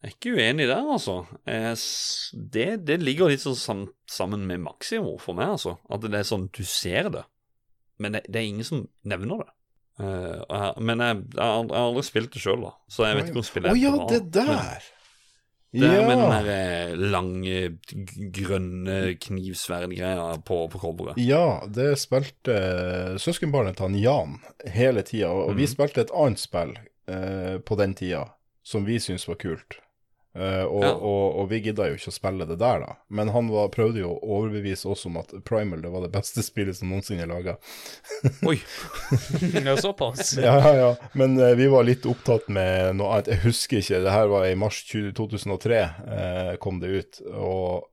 Jeg er ikke uenig der, altså. Det, det ligger litt sånn sammen med Maximo for meg, altså. At det er sånn du ser det, men det, det er ingen som nevner det. Uh, men jeg, jeg, har aldri spilt det sjøl, da, så jeg vet ikke om spillet er bra. Å ja, det der! Men, det er med den der eh, lange, grønne knivsverdgreia på, på coveret. Ja, det spilte søskenbarnet til han Jan hele tida, og mm. vi mhm. spilte et annet spill eh, på den tida som vi syntes var kult. Eh, og, Ja. og, og vi gidda jo ikke å spille det der, da. Men han var, prøvde jo å overbevise oss om at Primal det var det beste (laughs) spillet som noensinne er laga. (laughs) Oi. Ja, såpass. (laughs) Ja, ja, ja. Men uh, vi var litt opptatt med noe annet. Jeg husker ikke. Det her var i mars 2003 uh, kom det ut. Og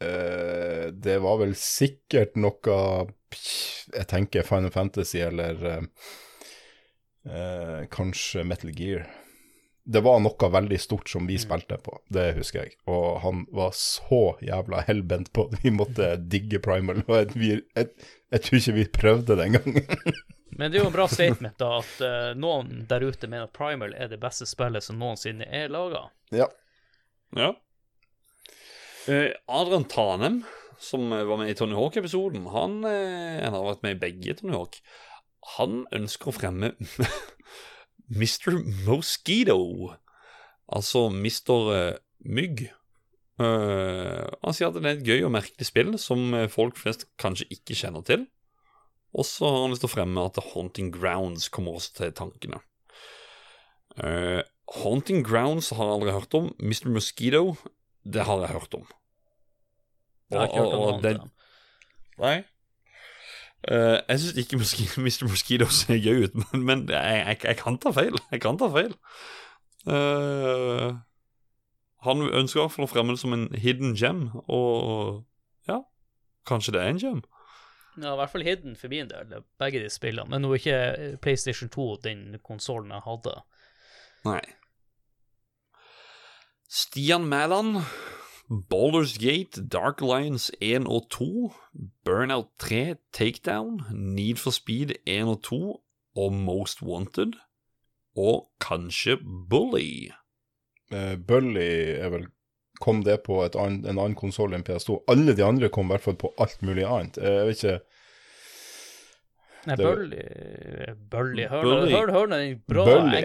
eh, det var vel sikkert noe Jeg tenker Final Fantasy eller eh, eh, kanskje Metal Gear. Det var noe veldig stort som vi spilte på, det husker jeg. Og han var så jævla hellbent på at vi måtte digge Primal. Og jeg, vi, jeg, jeg tror ikke vi prøvde det engang. (laughs) Men det er jo en bra statement, da, at uh, noen der ute mener at Primal er det beste spillet som noensinne er laga. ja. Ja. Uh, Adrian Tanem, som var med i Tony Hawk-episoden, han, uh, han har vært med i begge Tony Hawk. Han ønsker å fremme (laughs) Mr. Mosquito, altså Mr. eh, Mygg. Eh, han sier at det er et gøy og merkelig spill som eh, folk flest kanskje ikke kjenner til. Og så har han lyst til å fremme at Haunting Grounds kommer også til tankene. Uh, Haunting Grounds har jeg aldri hørt om. Mr. Mosquito, det har jeg hørt om. Jeg har ikke hørt om og noen det- Nei. Eh, jeg syns ikke Mr. (laughs) Mosquito ser gøy ut, men, men jeg, jeg, jeg kan ta feil. Jeg kan ta feil. Uh, han ønsker i hvert fall å fremme det som en hidden gem, og ja, kanskje det er en gem. Ja, i hvert fall hidden for min del, begge de spillene. Men nå er ikke PlayStation 2 den konsollen jeg hadde. Nei. Stian Mæland, Baldur's Gate, Dark Alliance 1 og 2, Burnout 3, Takedown, Need for Speed 1 og 2 og Most Wanted, og kanskje Bully. Uh, Bully er vel Kom det på ann, en annen konsoll enn PS2? Alle de andre kom i hvert fall på alt mulig annet. Eh, Jeg vet ikke Nei, Bully Bully Hør nå den bra Bully.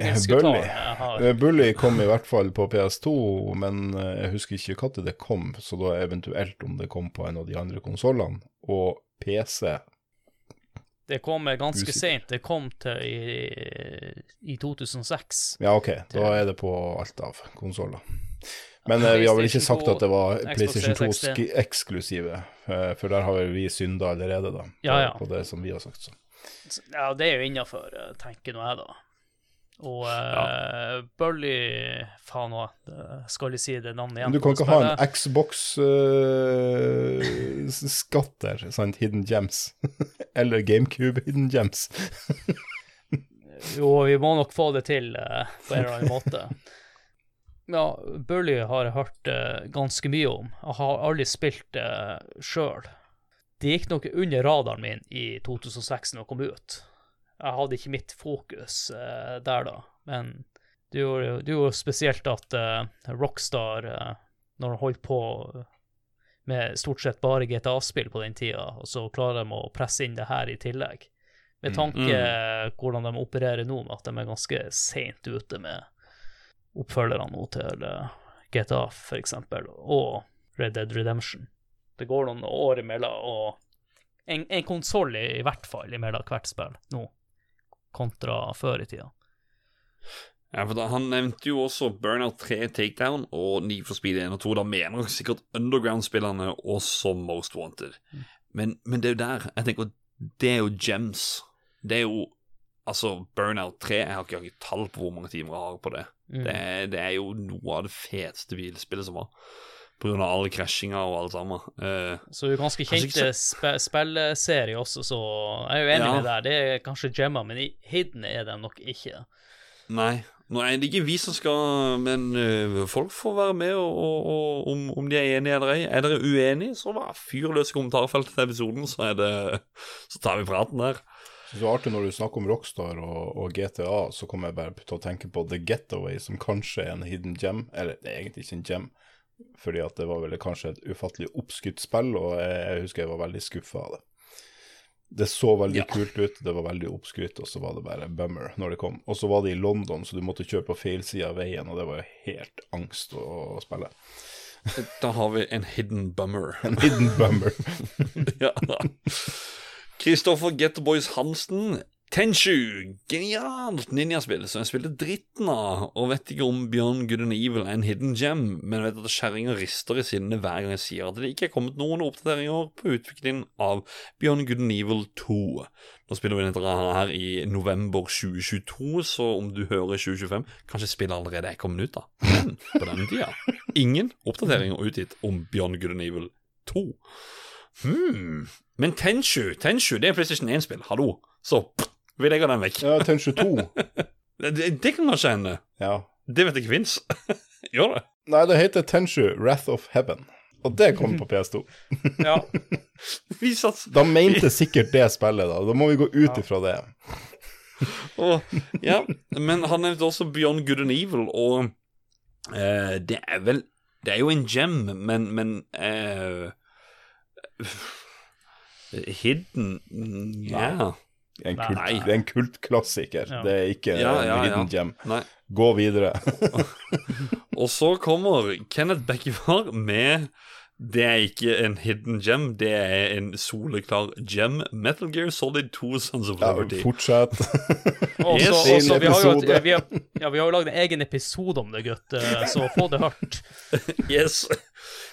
har. Eh, Bully kom i hvert fall på PS2, men eh, jeg husker ikke når det kom, så da eventuelt om det kom på en av de andre konsollene. Og PC Det kom ganske seint. Det kom til i, i 2006. Ja, OK, da er det på alt av konsoller. Men eh, vi har vel ikke sagt at det var PlayStation 2 eksklusive, eh, for der har vel vi synda allerede, da. Ja, ja. På det som vi har sagt. Så. Ja, det er jo innafor, tenker nå jeg, da. Og uh, Bully Faen òg, skal jeg si det navnet igjen? Men du kan ikke ha en? Xbox-skatt der, sant? Hidden Gems. (laughs) Eller GameCube Hidden Gems. (laughs) Jo, vi må nok få det til uh, på en eller annen måte. (laughs) Ja, Bully har jeg hørt uh, ganske mye om. Jeg har aldri spilt det uh, sjøl. Det gikk nok under radaren min i 2006 når jeg kom ut. Jeg hadde ikke mitt fokus uh, der da, men det er jo, det er jo spesielt at eh, Rockstar, når de holdt på med stort sett bare GTA-spill på den tida, og så klarer de å presse inn det her i tillegg. Med tanke hvordan de opererer nå, med at de er ganske seint ute med oppfølgerne nå til eh, GTA, for eksempel, og Red Dead Redemption. Det går noen år imellom, og en, en konsoll i, i hvert fall imellom hvert spill nå, kontra før i tida. Ja, for da, Han nevnte jo også Burnout 3, Takedown og Need for Speed 1 og 2. Da mener nok sikkert Underground-spillerne også Most Wanted. Men, men det er jo der jeg tenker Det er jo gems. Det er jo Altså, Burnout 3 Jeg har ikke, jeg har ikke tall på hvor mange timer jeg har på det. Mm. Det, det er jo noe av det feteste bilspillet som var. På grunn av alle krasjinga og alt sammen. Uh, Så det er ganske kjente spe, spillserier også, så jeg er jo enig Ja. med deg. Det er kanskje Gemma, men Hidden er de nok ikke. Nei. Nå er det ikke vi som skal Men uh, folk får være med og, og, og, om, om de er enige eller ei. Er dere uenige, så fyr løs i kommentarfeltet til episoden, så, det, så tar vi praten der. Så det er artig når du snakker om Rockstar og, og GTA, så kommer jeg bare til å tenke på The Getaway, som kanskje er en hidden gem. Eller det er egentlig ikke en gem, fordi at det var vel kanskje et ufattelig oppskutt spill, og jeg, jeg husker jeg var veldig skuffa av det. Det så veldig Ja. kult ut, det var veldig oppskrytt, og så var det bare bummer når det kom. Og så var det i London, så du måtte kjøre på feil side av veien, og det var jo helt angst å, å spille. Da har vi en hidden bummer. En hidden bummer. (laughs) ja. Kristoffer Getterboys Hansen. Tenshu, genialt ninjaspill som jeg spilte dritten av, og vet ikke om Beyond Good and Evil er en hidden gem, men vet at kjerringa rister i sinne hver gang jeg sier at det ikke er kommet noen oppdateringer på utviklingen av Beyond Good and Evil 2. Nå spiller vi dette her i november 2022, så om du hører 2025, kanskje spillet allerede er kommet ut, da. Men på denne tida, ingen oppdateringer utgitt om Beyond Good and Evil 2. Hmm. Men Tenshu, Tenshu, det er PlayStation 1-spill, hallo. Så pff, vi legger den vekk. Ja, Tenshu 2. (laughs) Det, det kan kanskje hende. Ja. Det vet jeg ikke fins. (laughs) Gjør det? Nei, det heter Tenshu Wrath of Heaven. Og det kommer på PS2. (laughs) Ja. Vi sats... Da mente sikkert det spillet, da. Da må vi gå ut ifra det. Og, ja, men han nevnte også Beyond Good and Evil, og eh, det er vel Det er jo en gem, men, men eh, (laughs) Hidden mm, Ja. En kult, Nei. det er en kultklassiker. Ja. Det er ikke Ja, en ja, ja. hidden gem. Nei. Gå videre. (laughs) Og så kommer Kenneth Bekkevar med Det er ikke en hidden gem, det er en soleklar gem. Metal Gear Solid 2 Sons of Ja, fortsett. (laughs) Yes. så- vi har jo Episode. vi har, ja, vi har jo lagd en egen episode om det, gutt, eh, så få det hørt. Yes.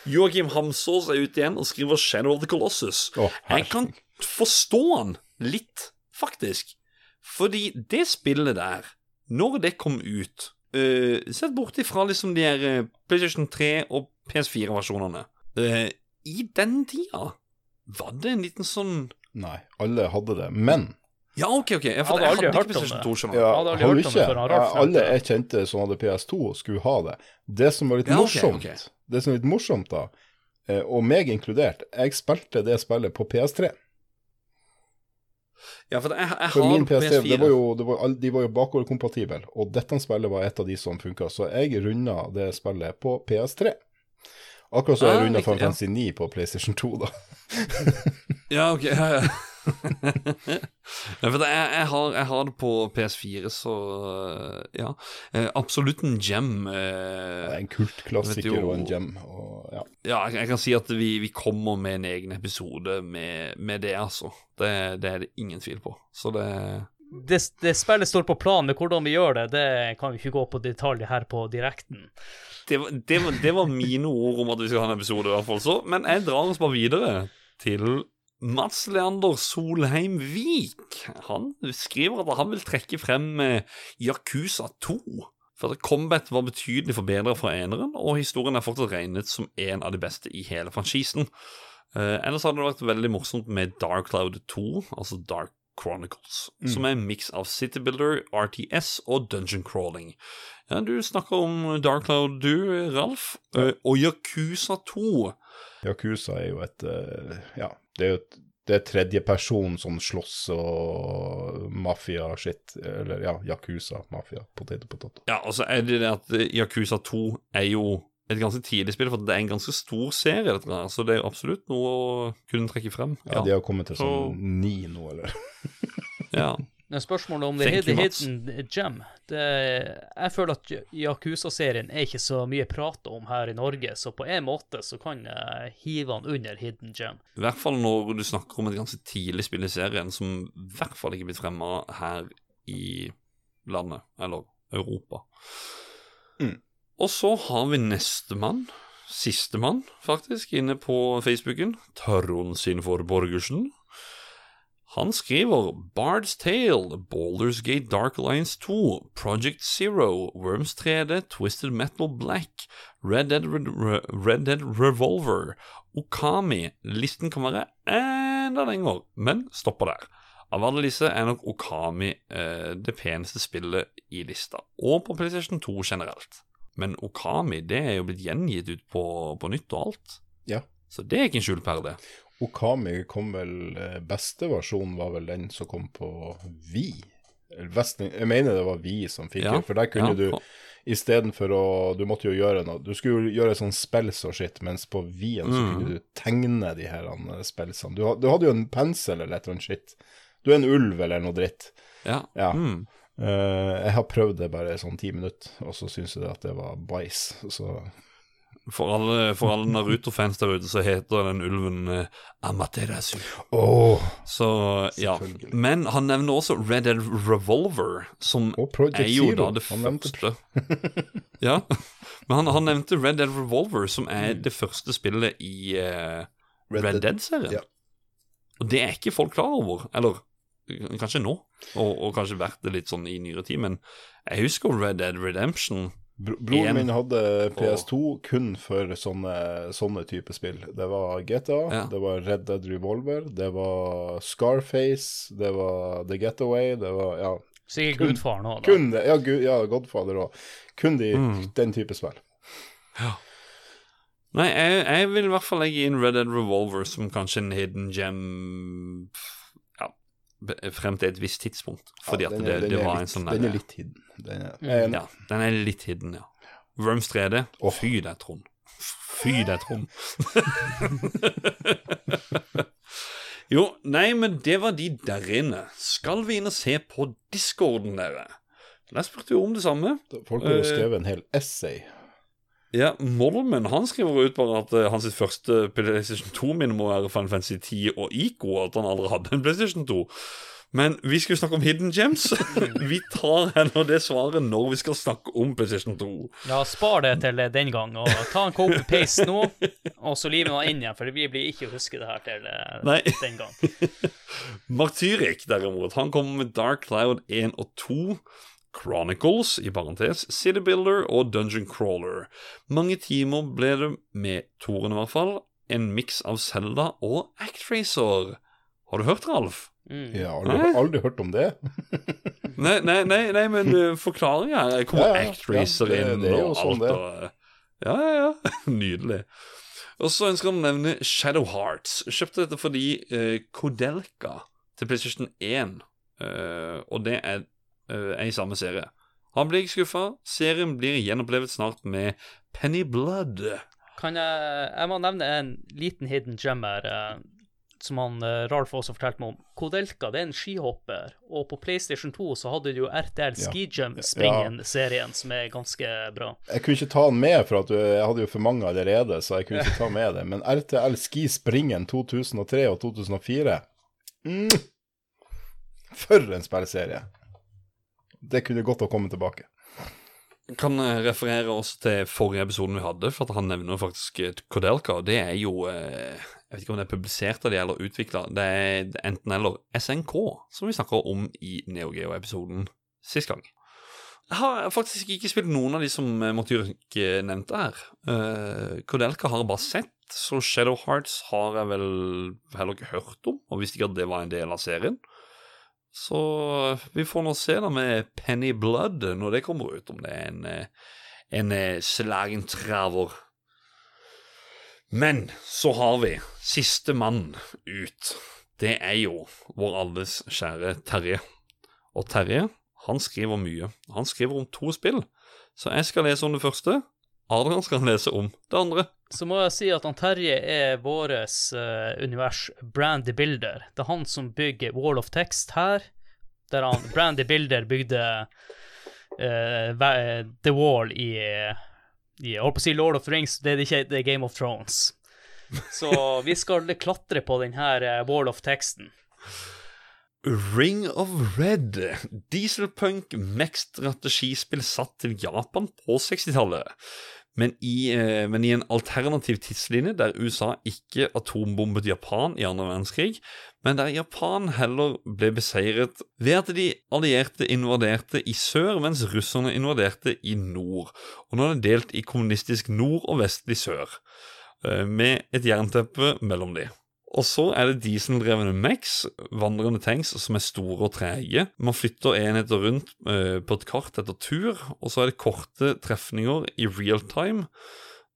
Joakim Hamsås er ute igjen og skriver Shadow of the Colossus. Oh, Jeg kan forstå han litt, faktisk. Fordi det spillet der, når det kom ut uh, Sett bort ifra liksom de her eh, PlayStation 3 og PS4-versjonene Uh, I den tida var det en liten sånn Nei, alle hadde det. Men Ja, OK, ok. Jeg, Hadde jeg aldri hadde hørt ikke om PlayStation det. 2, skjønner ja, hadde aldri hørt om det før han Ralf alle jeg kjente som hadde PS2, skulle ha det. Det som var litt morsomt, det som var litt morsomt da, eh, og meg inkludert, jeg spilte det spillet på PS3. Ja, for jeg, jeg For har min PS3, PS4. det var jo, det var, de var jo bakoverkompatible, og dette spillet var et av de som funka, så jeg runda det spillet på PS3. Akkurat så jeg Ah, runda Final ja. Fantasy 9 på PlayStation 2, da. Ja, ok. Ja, ja. Ja, for jeg, jeg, har, jeg har det på PS4, så ja. Eh, absolutt en gem. Det er Eh, en kultklassiker og en gem. Og, ja. ja, jeg, jeg kan si at vi, vi kommer med en egen episode med, med det, altså. Det, det er det ingen tvil på. Så det Det, det spillet står på planen, men hvordan vi gjør det, det kan vi ikke gå på detalj her på direkten. det, var, det, var, det var mine ord om at vi skal ha en episode, i hvert fall. Så, men jeg drar oss bare videre til Mats Leander Solheim Vik. Han skriver at han vil trekke frem eh, Yakuza 2. For at Combat var betydelig forbedret fra eneren, og historien er fortsatt regnet som en av de beste i hele franchisen. Eh, ellers hadde det vært veldig morsomt med Dark Cloud 2, altså Dark Chronicles, som er en miks av City Builder, RTS og dungeon crawling. Ja, Du snakker om Dark Cloud, du, Ralf. Eh, og Yakuza 2. Yakuza er jo et eh, Ja, det er jo det er tredjeperson som slåss og mafia-shit. Eller ja, Yakuza, mafia, potet og potet. Ja, og så er det det at Yakuza 2 er jo et ganske tidlig spill, for det er en ganske stor serie, dette her, så det er jo absolutt noe å kunne trekke frem. Ja, de har kommet til Så- sånn ni nå, eller? ja. (laughs) Men spørsmålet om det Thank hidden gem det, Jeg føler at Yakuza-serien er ikke så mye prata om her i Norge, så på en måte så kan jeg hive han under hidden gem. I hvert fall når du snakker om et ganske tidlig spill i serien, som i hvert fall ikke er blitt fremma her i landet, eller Europa. Mm. Og så har vi nestemann, sistemann faktisk, inne på Facebooken, Taron Sinfor Borgersen. Han skriver Bard's Tale, Baldur's Gate Dark Alliance 2, Project Zero, Worms 3D, Twisted Metal Black, Red Dead, Re Red Dead Revolver, Okami. Listen kan være enda lenger, men stopper der. Av alle disse er nok Okami eh, det peneste spillet i lista, og på PlayStation 2 generelt. Men Okami det er jo blitt gjengitt ut på, på nytt og alt, Ja. så det er ikke en skjulperle. Okami kom vel eh, Beste versjonen var vel den som kom på Vi. Jeg mener det var Vi som fikk Ja, det, for der kunne ja. du istedenfor å Du måtte jo gjøre noe Du skulle jo gjøre sånn spels og shit, mens på Wien så Mm. kunne du tegne de her spelsene. Du, du hadde jo en pensel eller et eller annet shit. Du er en ulv eller noe dritt. Ja. Ja. Mm. Uh, jeg har prøvd det bare sånn ti minutter, og så syns jeg at det var bæsj. Så For alle, for alle Naruto-fans der ute så heter den ulven eh, Amaterasu. Åh, Så ja. Men han nevner også Red Dead Revolver, som oh, er jo da det første Ja, men han, han nevnte Red Dead Revolver, som er det første spillet i eh, Red Red, Dead. Dead-serien. Ja. Og det er ikke folk klar over. Eller kanskje nå, og, og kanskje vært det litt sånn i nyere tid, men jeg husker Red Dead Redemption. Bro broren min hadde PS2 kun for sånne, sånne type spill. Det var GTA, Ja. det var Red Dead Revolver, det var Scarface, det var The Getaway, det var ja, Sikkert gudfaren òg, da. kun det. Ja, Gud, ja Godfather òg. Kun de, Mm. den type spill. Nei, jeg, jeg vil i hvert fall legge inn Red Dead Revolver som kanskje en hidden gem ja, frem til et visst tidspunkt. Fordi Ja, at den det, er- det er var litt, en sånn Den er litt hidden. Den er, Mm. en, Ja, den er litt hidden, ja. Worms 3D. Åh. Fy deg, Trond. Fy deg, Trond. (laughs) jo, nei, men det var de der inne. Skal vi inn og se på discorden, dere? Jeg spurte vi om det samme. Folk har jo Eh, skrevet en hel essay. Ja, Molmen han skriver ut bare at uh, hans første PlayStation 2-minne må være Final Fantasy 10 og ICO, og at han aldri hadde en PlayStation 2. Men vi skal jo snakke om Hidden Gems. (laughs) vi tar heller det svaret når vi skal snakke om PlayStation 2. Ja, spar det til den gang, og ta en copy-paste nå, og så limer man inn igjen, for vi blir ikke å huske det her til eh, Nei. den gang. (laughs) Martyrik, derimot, han kommer med Dark Cloud 1 og 2. Chronicles, i parentes, City Builder og Dungeon Crawler. Mange timer ble det med toren, i hvert fall. En miks av Zelda og Actracer. Har du hørt, Ralf? Mm. Ja, har aldri, aldri hørt om det. (laughs) Nei, nei, nei, nei men uh, forklaring her. Kommer Ja, ja. Actracer Ja, det- inn det og sånn alt. det. Og, uh, ja, ja, ja. (laughs) Nydelig. Og så ønsker han å nevne Shadow Hearts. Kjøpte dette fordi uh, Kodelka til PlayStation 1, uh, og det er, uh, er i samme serie. Han blir ikke skuffa. Serien blir gjenopplevet snart med Penny Blood. Kan jeg Jeg må nevne en liten hidden gem her, eh, som han eh, Ralf også fortalte meg om. Kodelka det er en skihopper, og på PlayStation 2 så hadde du jo RTL Ja. Ski Jump-springen-serien, som er ganske bra. Jeg kunne ikke ta den med, for at du- jeg hadde jo for mange allerede, så jeg kunne ikke ta med det. Men RTL Ski Springen 2003 og 2004 mm. For en spillserie. Det kunne godt ha kommet tilbake. kan eh, referere også til forrige episoden vi hadde, for at han nevner faktisk eh, Kodelka. Det er jo eh, Jeg vet ikke om det er publisert av de eller utvikla. Det er enten eller SNK, som vi snakker om i Neo Geo-episoden sist gang. Jeg har faktisk ikke spilt noen av de som eh, nevnte her. Kodelka har jeg bare sett, så Shadow Hearts har jeg vel heller ikke hørt om, og visste ikke at det var en del av serien. Så vi får nå se da med Penny Blood når det kommer ut, om det er en, eh, en eh, slagen. Men så har vi siste mann ut. Det er jo vår alles kjære Terje. Og Terje, han skriver mye. Han skriver om to spill. Så jeg skal lese om det første. Adrian skal lese om det andre. Så må jeg si at han Terje er våres uh, univers Brandy Builder. Det er han som bygger Wall of Text her, der han (laughs) Brandy Builder bygde uh, The Wall i, i Jeg holdt på å si Lord of the Rings, det er ikke det er Game of Thrones. Så (laughs) vi skal klatre på den her eh, Wall of Texten. Ring of Red. Dieselpunk mech-strategispill satt til Japan på 60-tallet. Men i, eh, men i en alternativ tidslinje der USA ikke atombombet Japan i andre verdenskrig, men der Japan heller ble beseiret ved at de allierte invaderte i sør, mens russerne invaderte i nord. Og nå er det delt i kommunistisk nord og vestlig sør, eh, med et jernteppe mellom de. Og så er det dieseldrevne Max, vandrende tanks som er store og trege. Man flytter enheter rundt eh, på et kart etter tur, og så er det korte trefninger i real time.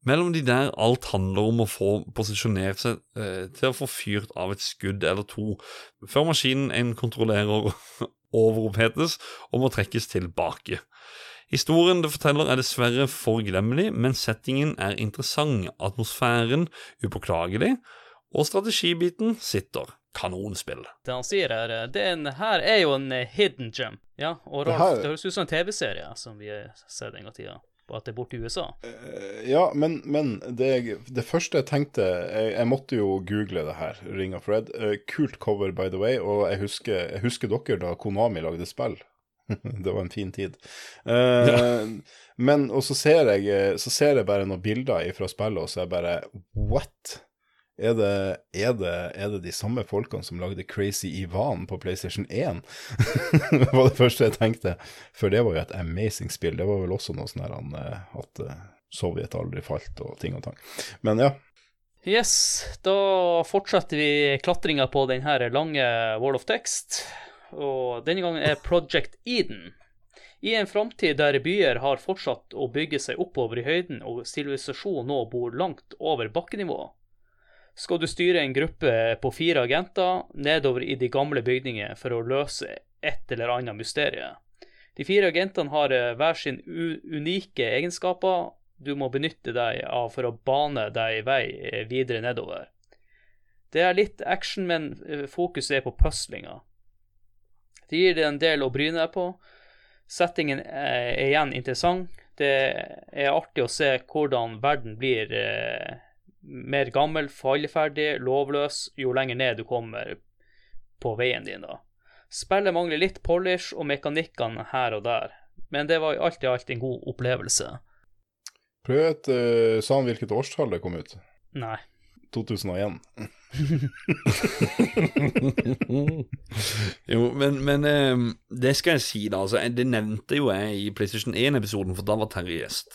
Mellom de der alt handler om å få posisjonert seg eh, til å få fyrt av et skudd eller to, før maskinen en kontrollerer (laughs) overopphetes og må trekkes tilbake. Historien det forteller er dessverre forglemmelig, men settingen er interessant, atmosfæren upåklagelig, og strategibiten sitter. Kanonspill. Det han sier her, eh, det er en, her er jo en eh, hidden gem. Ja, og Det her- det høres ut som en TV-serie som vi har sett en gang i tida. på at det er borte i USA. Eh, Ja, men, men det, jeg- det første jeg tenkte jeg, jeg måtte jo google det her, Ring of Red. Eh, kult cover, by the way, og jeg husker, jeg husker dere da Konami lagde spill. (laughs) det var en fin tid. Eh, Men, og så ser, jeg, eh, så ser jeg bare noen bilder fra spillet, og så er jeg bare What? Er det, er, det, er det de samme folkene som lagde Crazy Ivan på PlayStation 1? (laughs) det var det første jeg tenkte. For det var jo et amazing spill. Det var vel også noe sånn eh, at eh, Sovjet aldri falt og ting og tang. Men ja. Yes, da fortsetter vi klatringa på denne lange Wall of Text. Og denne gangen er Project Eden. I en framtid der byer har fortsatt å bygge seg oppover i høyden, og sivilisasjonen nå bor langt over bakkenivå, skal du styre en gruppe på fire agenter nedover i de gamle bygningene for å løse et eller annet mysterium. De fire agentene har eh, hver sin unike egenskaper du må benytte deg av for å bane deg vei eh, videre nedover. Det er litt action, men eh, fokuset er på puslinga. Det gir deg en del å bryne deg på. Settingen er igjen interessant. Det er artig å se hvordan verden blir mer gammel, falleferdig, lovløs jo lenger ned du kommer på veien din. da. Spillet mangler litt polish og mekanikkene her og der, men det var alt i alt en god opplevelse. Prøv et uh, Sa han hvilket årstall det kom ut? Nei. 2001. (laughs) jo, men, men eh, det skal jeg si, da. Altså, det nevnte jo jeg i PlayStation 1-episoden, for da var Terje gjest.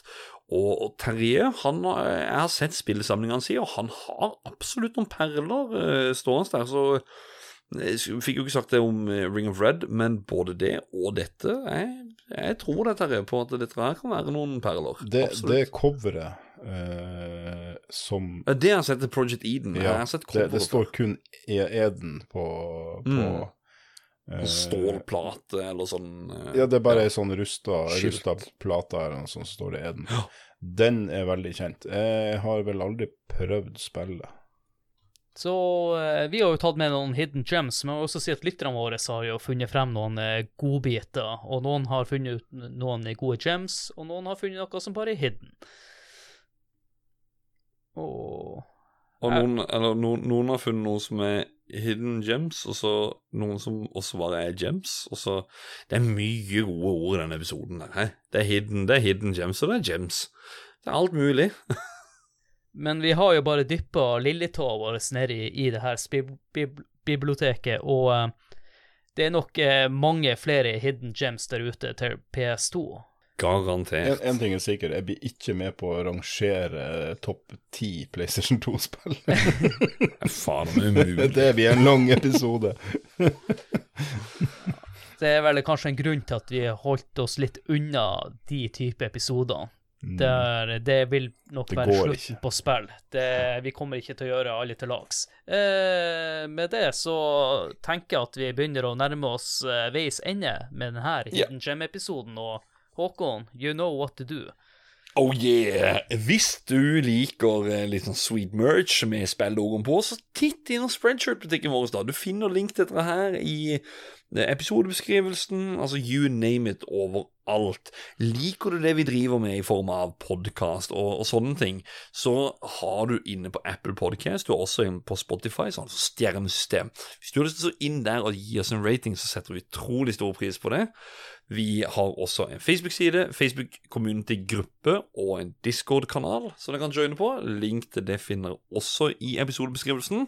Og, og Terje han, jeg har sett spillesamlingene si, og han har absolutt noen perler eh, stående der. Så jeg fikk jo ikke sagt det om eh, Ring of Red, men både det og dette Jeg, jeg tror det, Terje, på at dette her kan være noen perler. Det, absolutt. det coveret eh, som Ja, det har jeg sett i Project Eden. jeg Ja, har sett det, det står kun E- Eden på, på Mm. uh, Stålplate eller sånn. uh, Ja, det er bare ei sånn rusta, rusta plate her, og sånn står det Eden. Ja. Den er veldig kjent. Jeg har vel aldri prøvd spillet. Så vi har jo tatt med noen hidden gems, men jeg må også si at lytterne våre har jo funnet frem noen godbiter. Og noen har funnet ut noen gode gems, og noen har funnet noe som bare er hidden. Og Og noen, eller noen, noen har funnet noe som er hidden gems, og så noen som også bare er gems. Og så Det er mye gode ord i denne episoden. der, hæ? Det er hidden, det er hidden gems, og det er gems. Det er alt mulig. (laughs) Men vi har jo bare dyppa lilletåa vår ned i, i det her bib bib biblioteket, og uh, det er nok uh, mange flere hidden gems der ute til PS2. Garantert. En, en ting er sikker, jeg blir ikke med på å rangere topp ti PlayStation 2-spill. (laughs) Faen, det er umulig. (laughs) det blir en lang episode. (laughs) Det er vel kanskje en grunn til at vi har holdt oss litt unna de type episoder. Der, det vil nok Mm. Det være slutten ikke. på spill. Det, vi kommer ikke til å gjøre alle til lags. Eh, med det så tenker jeg at vi begynner å nærme oss eh, veis ende med denne Hidden Gem-episoden. Og Håkon, you know what to do. Oh yeah! Hvis du liker eh, litt sånn sweet merch med spilllogoen på, så titt innom Spreadshirt-butikken vår. da. Du finner link til dette her i eh, episodebeskrivelsen. Altså you name it overalt. Liker du det vi driver med i form av podkast og, og sånne ting, så har du inne på Apple Podcast, du har også på Spotify, sånn stjernesystem. Hvis du har lyst til å inn der og gi oss en rating, så setter vi utrolig stor pris på det. Vi har også en Facebook-side, Facebook-community-gruppe og en Discord-kanal som dere kan joine på. Link til det finner dere også i episodebeskrivelsen.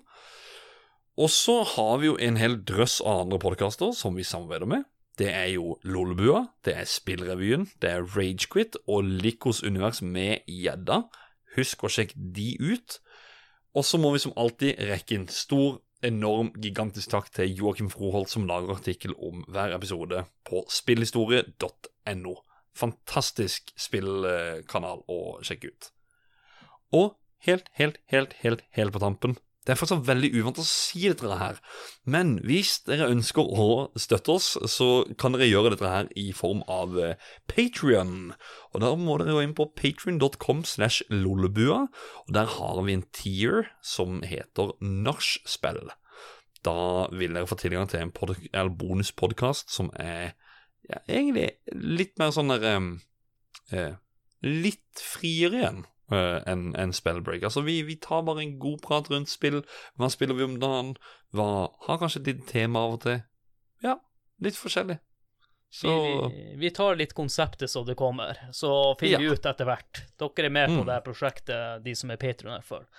Og så har vi jo en hel drøss av andre podkaster som vi samarbeider med. Det er jo Lollebua, det er Spillrevyen, det er Ragequit og Likos univers med gjedda. Husk å sjekke de ut. Og så må vi som alltid rekke en stor, enorm, gigantisk takk til Joakim Froholt, som lager artikkel om hver episode på spillhistorie.no. Fantastisk spillkanal å sjekke ut. Og helt, helt, helt, helt, helt på tampen Det er fortsatt veldig uvant å si dette her, men hvis dere ønsker å støtte oss, så kan dere gjøre dette her i form av Patrion. Og da må dere gå inn på patrion.com slash lollebua, og der har vi en tier som heter Nachspiel. Da vil dere få tilgang til en pod bonuspodkast som er ja, egentlig litt mer sånn der eh, eh, litt friere igjen enn en spellbreak. Altså, vi, vi, tar bare en god prat rundt spill. Hva spiller vi om dagen? Hva har kanskje et tema av og til? Ja, litt forskjellig. Så... Vi, vi, tar litt konseptet så det kommer, så finner ja. vi ut etter hvert. Dere er med mm. på det prosjektet, de som er patroner for.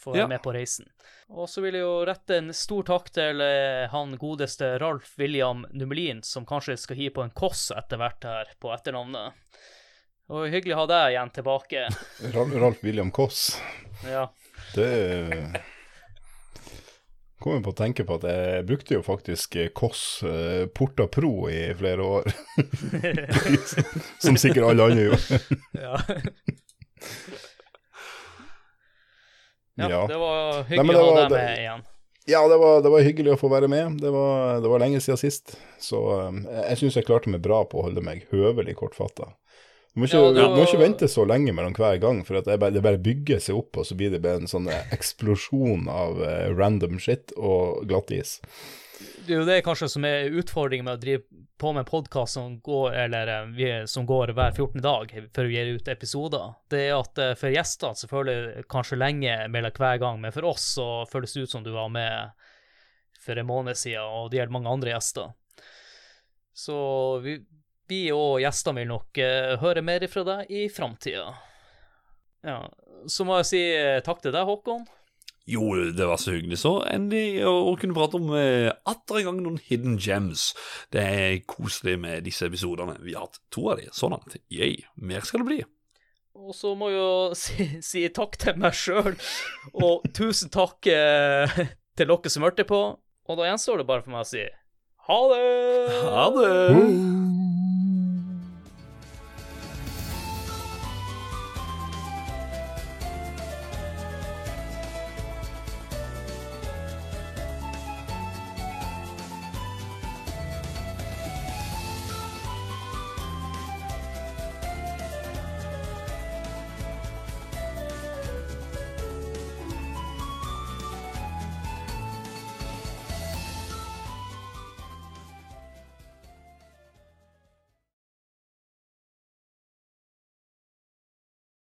Får ja. med på reisen. Og så vil jeg jo rette en stor takk til eh, han godeste Ralf William Numelin, som kanskje skal hi på en koss etter hvert her på etternavnet. Og hyggelig å ha deg igjen tilbake. (laughs) Ralf William Koss. Ja. Det kommer på å tenke på at jeg brukte jo faktisk Koss eh, Porta Pro i flere år. (laughs) Som sikkert alle andre gjorde. ja. (laughs) ja. det var hyggelig å ha deg med igjen. Ja, det var, det var, hyggelig å få være med. Det var, det var lenge siden sist. Så jeg, jeg syns jeg klarte meg bra på å holde meg høvelig kortfatta. Du må, ja, må ikke, vente så lenge mellom hver gang, for det bare, det, bare, bygger seg opp, og så blir det bare en sånn eksplosjon av uh, random shit og glattis. Det er jo det kanskje som er utfordringen med å drive på med podkast som, uh, som, går hver 14. dag før vi gir ut episoder. Det er at for gjestene så føler det kanskje lenge mellom hver gang, men for oss så føles det ut som du var med for en måned siden, og det gjelder mange andre gjester. Så vi, vi og gjestene vil nok uh, høre mer fra deg i framtida. Ja, så må jeg si uh, takk til deg, Håkon. Jo, det var så hyggelig så endelig å, å kunne prate om uh, atter en gang noen hidden gems. Det er koselig med disse episodene. Vi har hatt to av de så langt. Yay. Mer skal det bli. Og så må jeg jo (laughs) si, si takk til meg sjøl, og tusen takk uh, (laughs) til dere som hørte på. Og da gjenstår det bare for meg å si ha det! Ha det!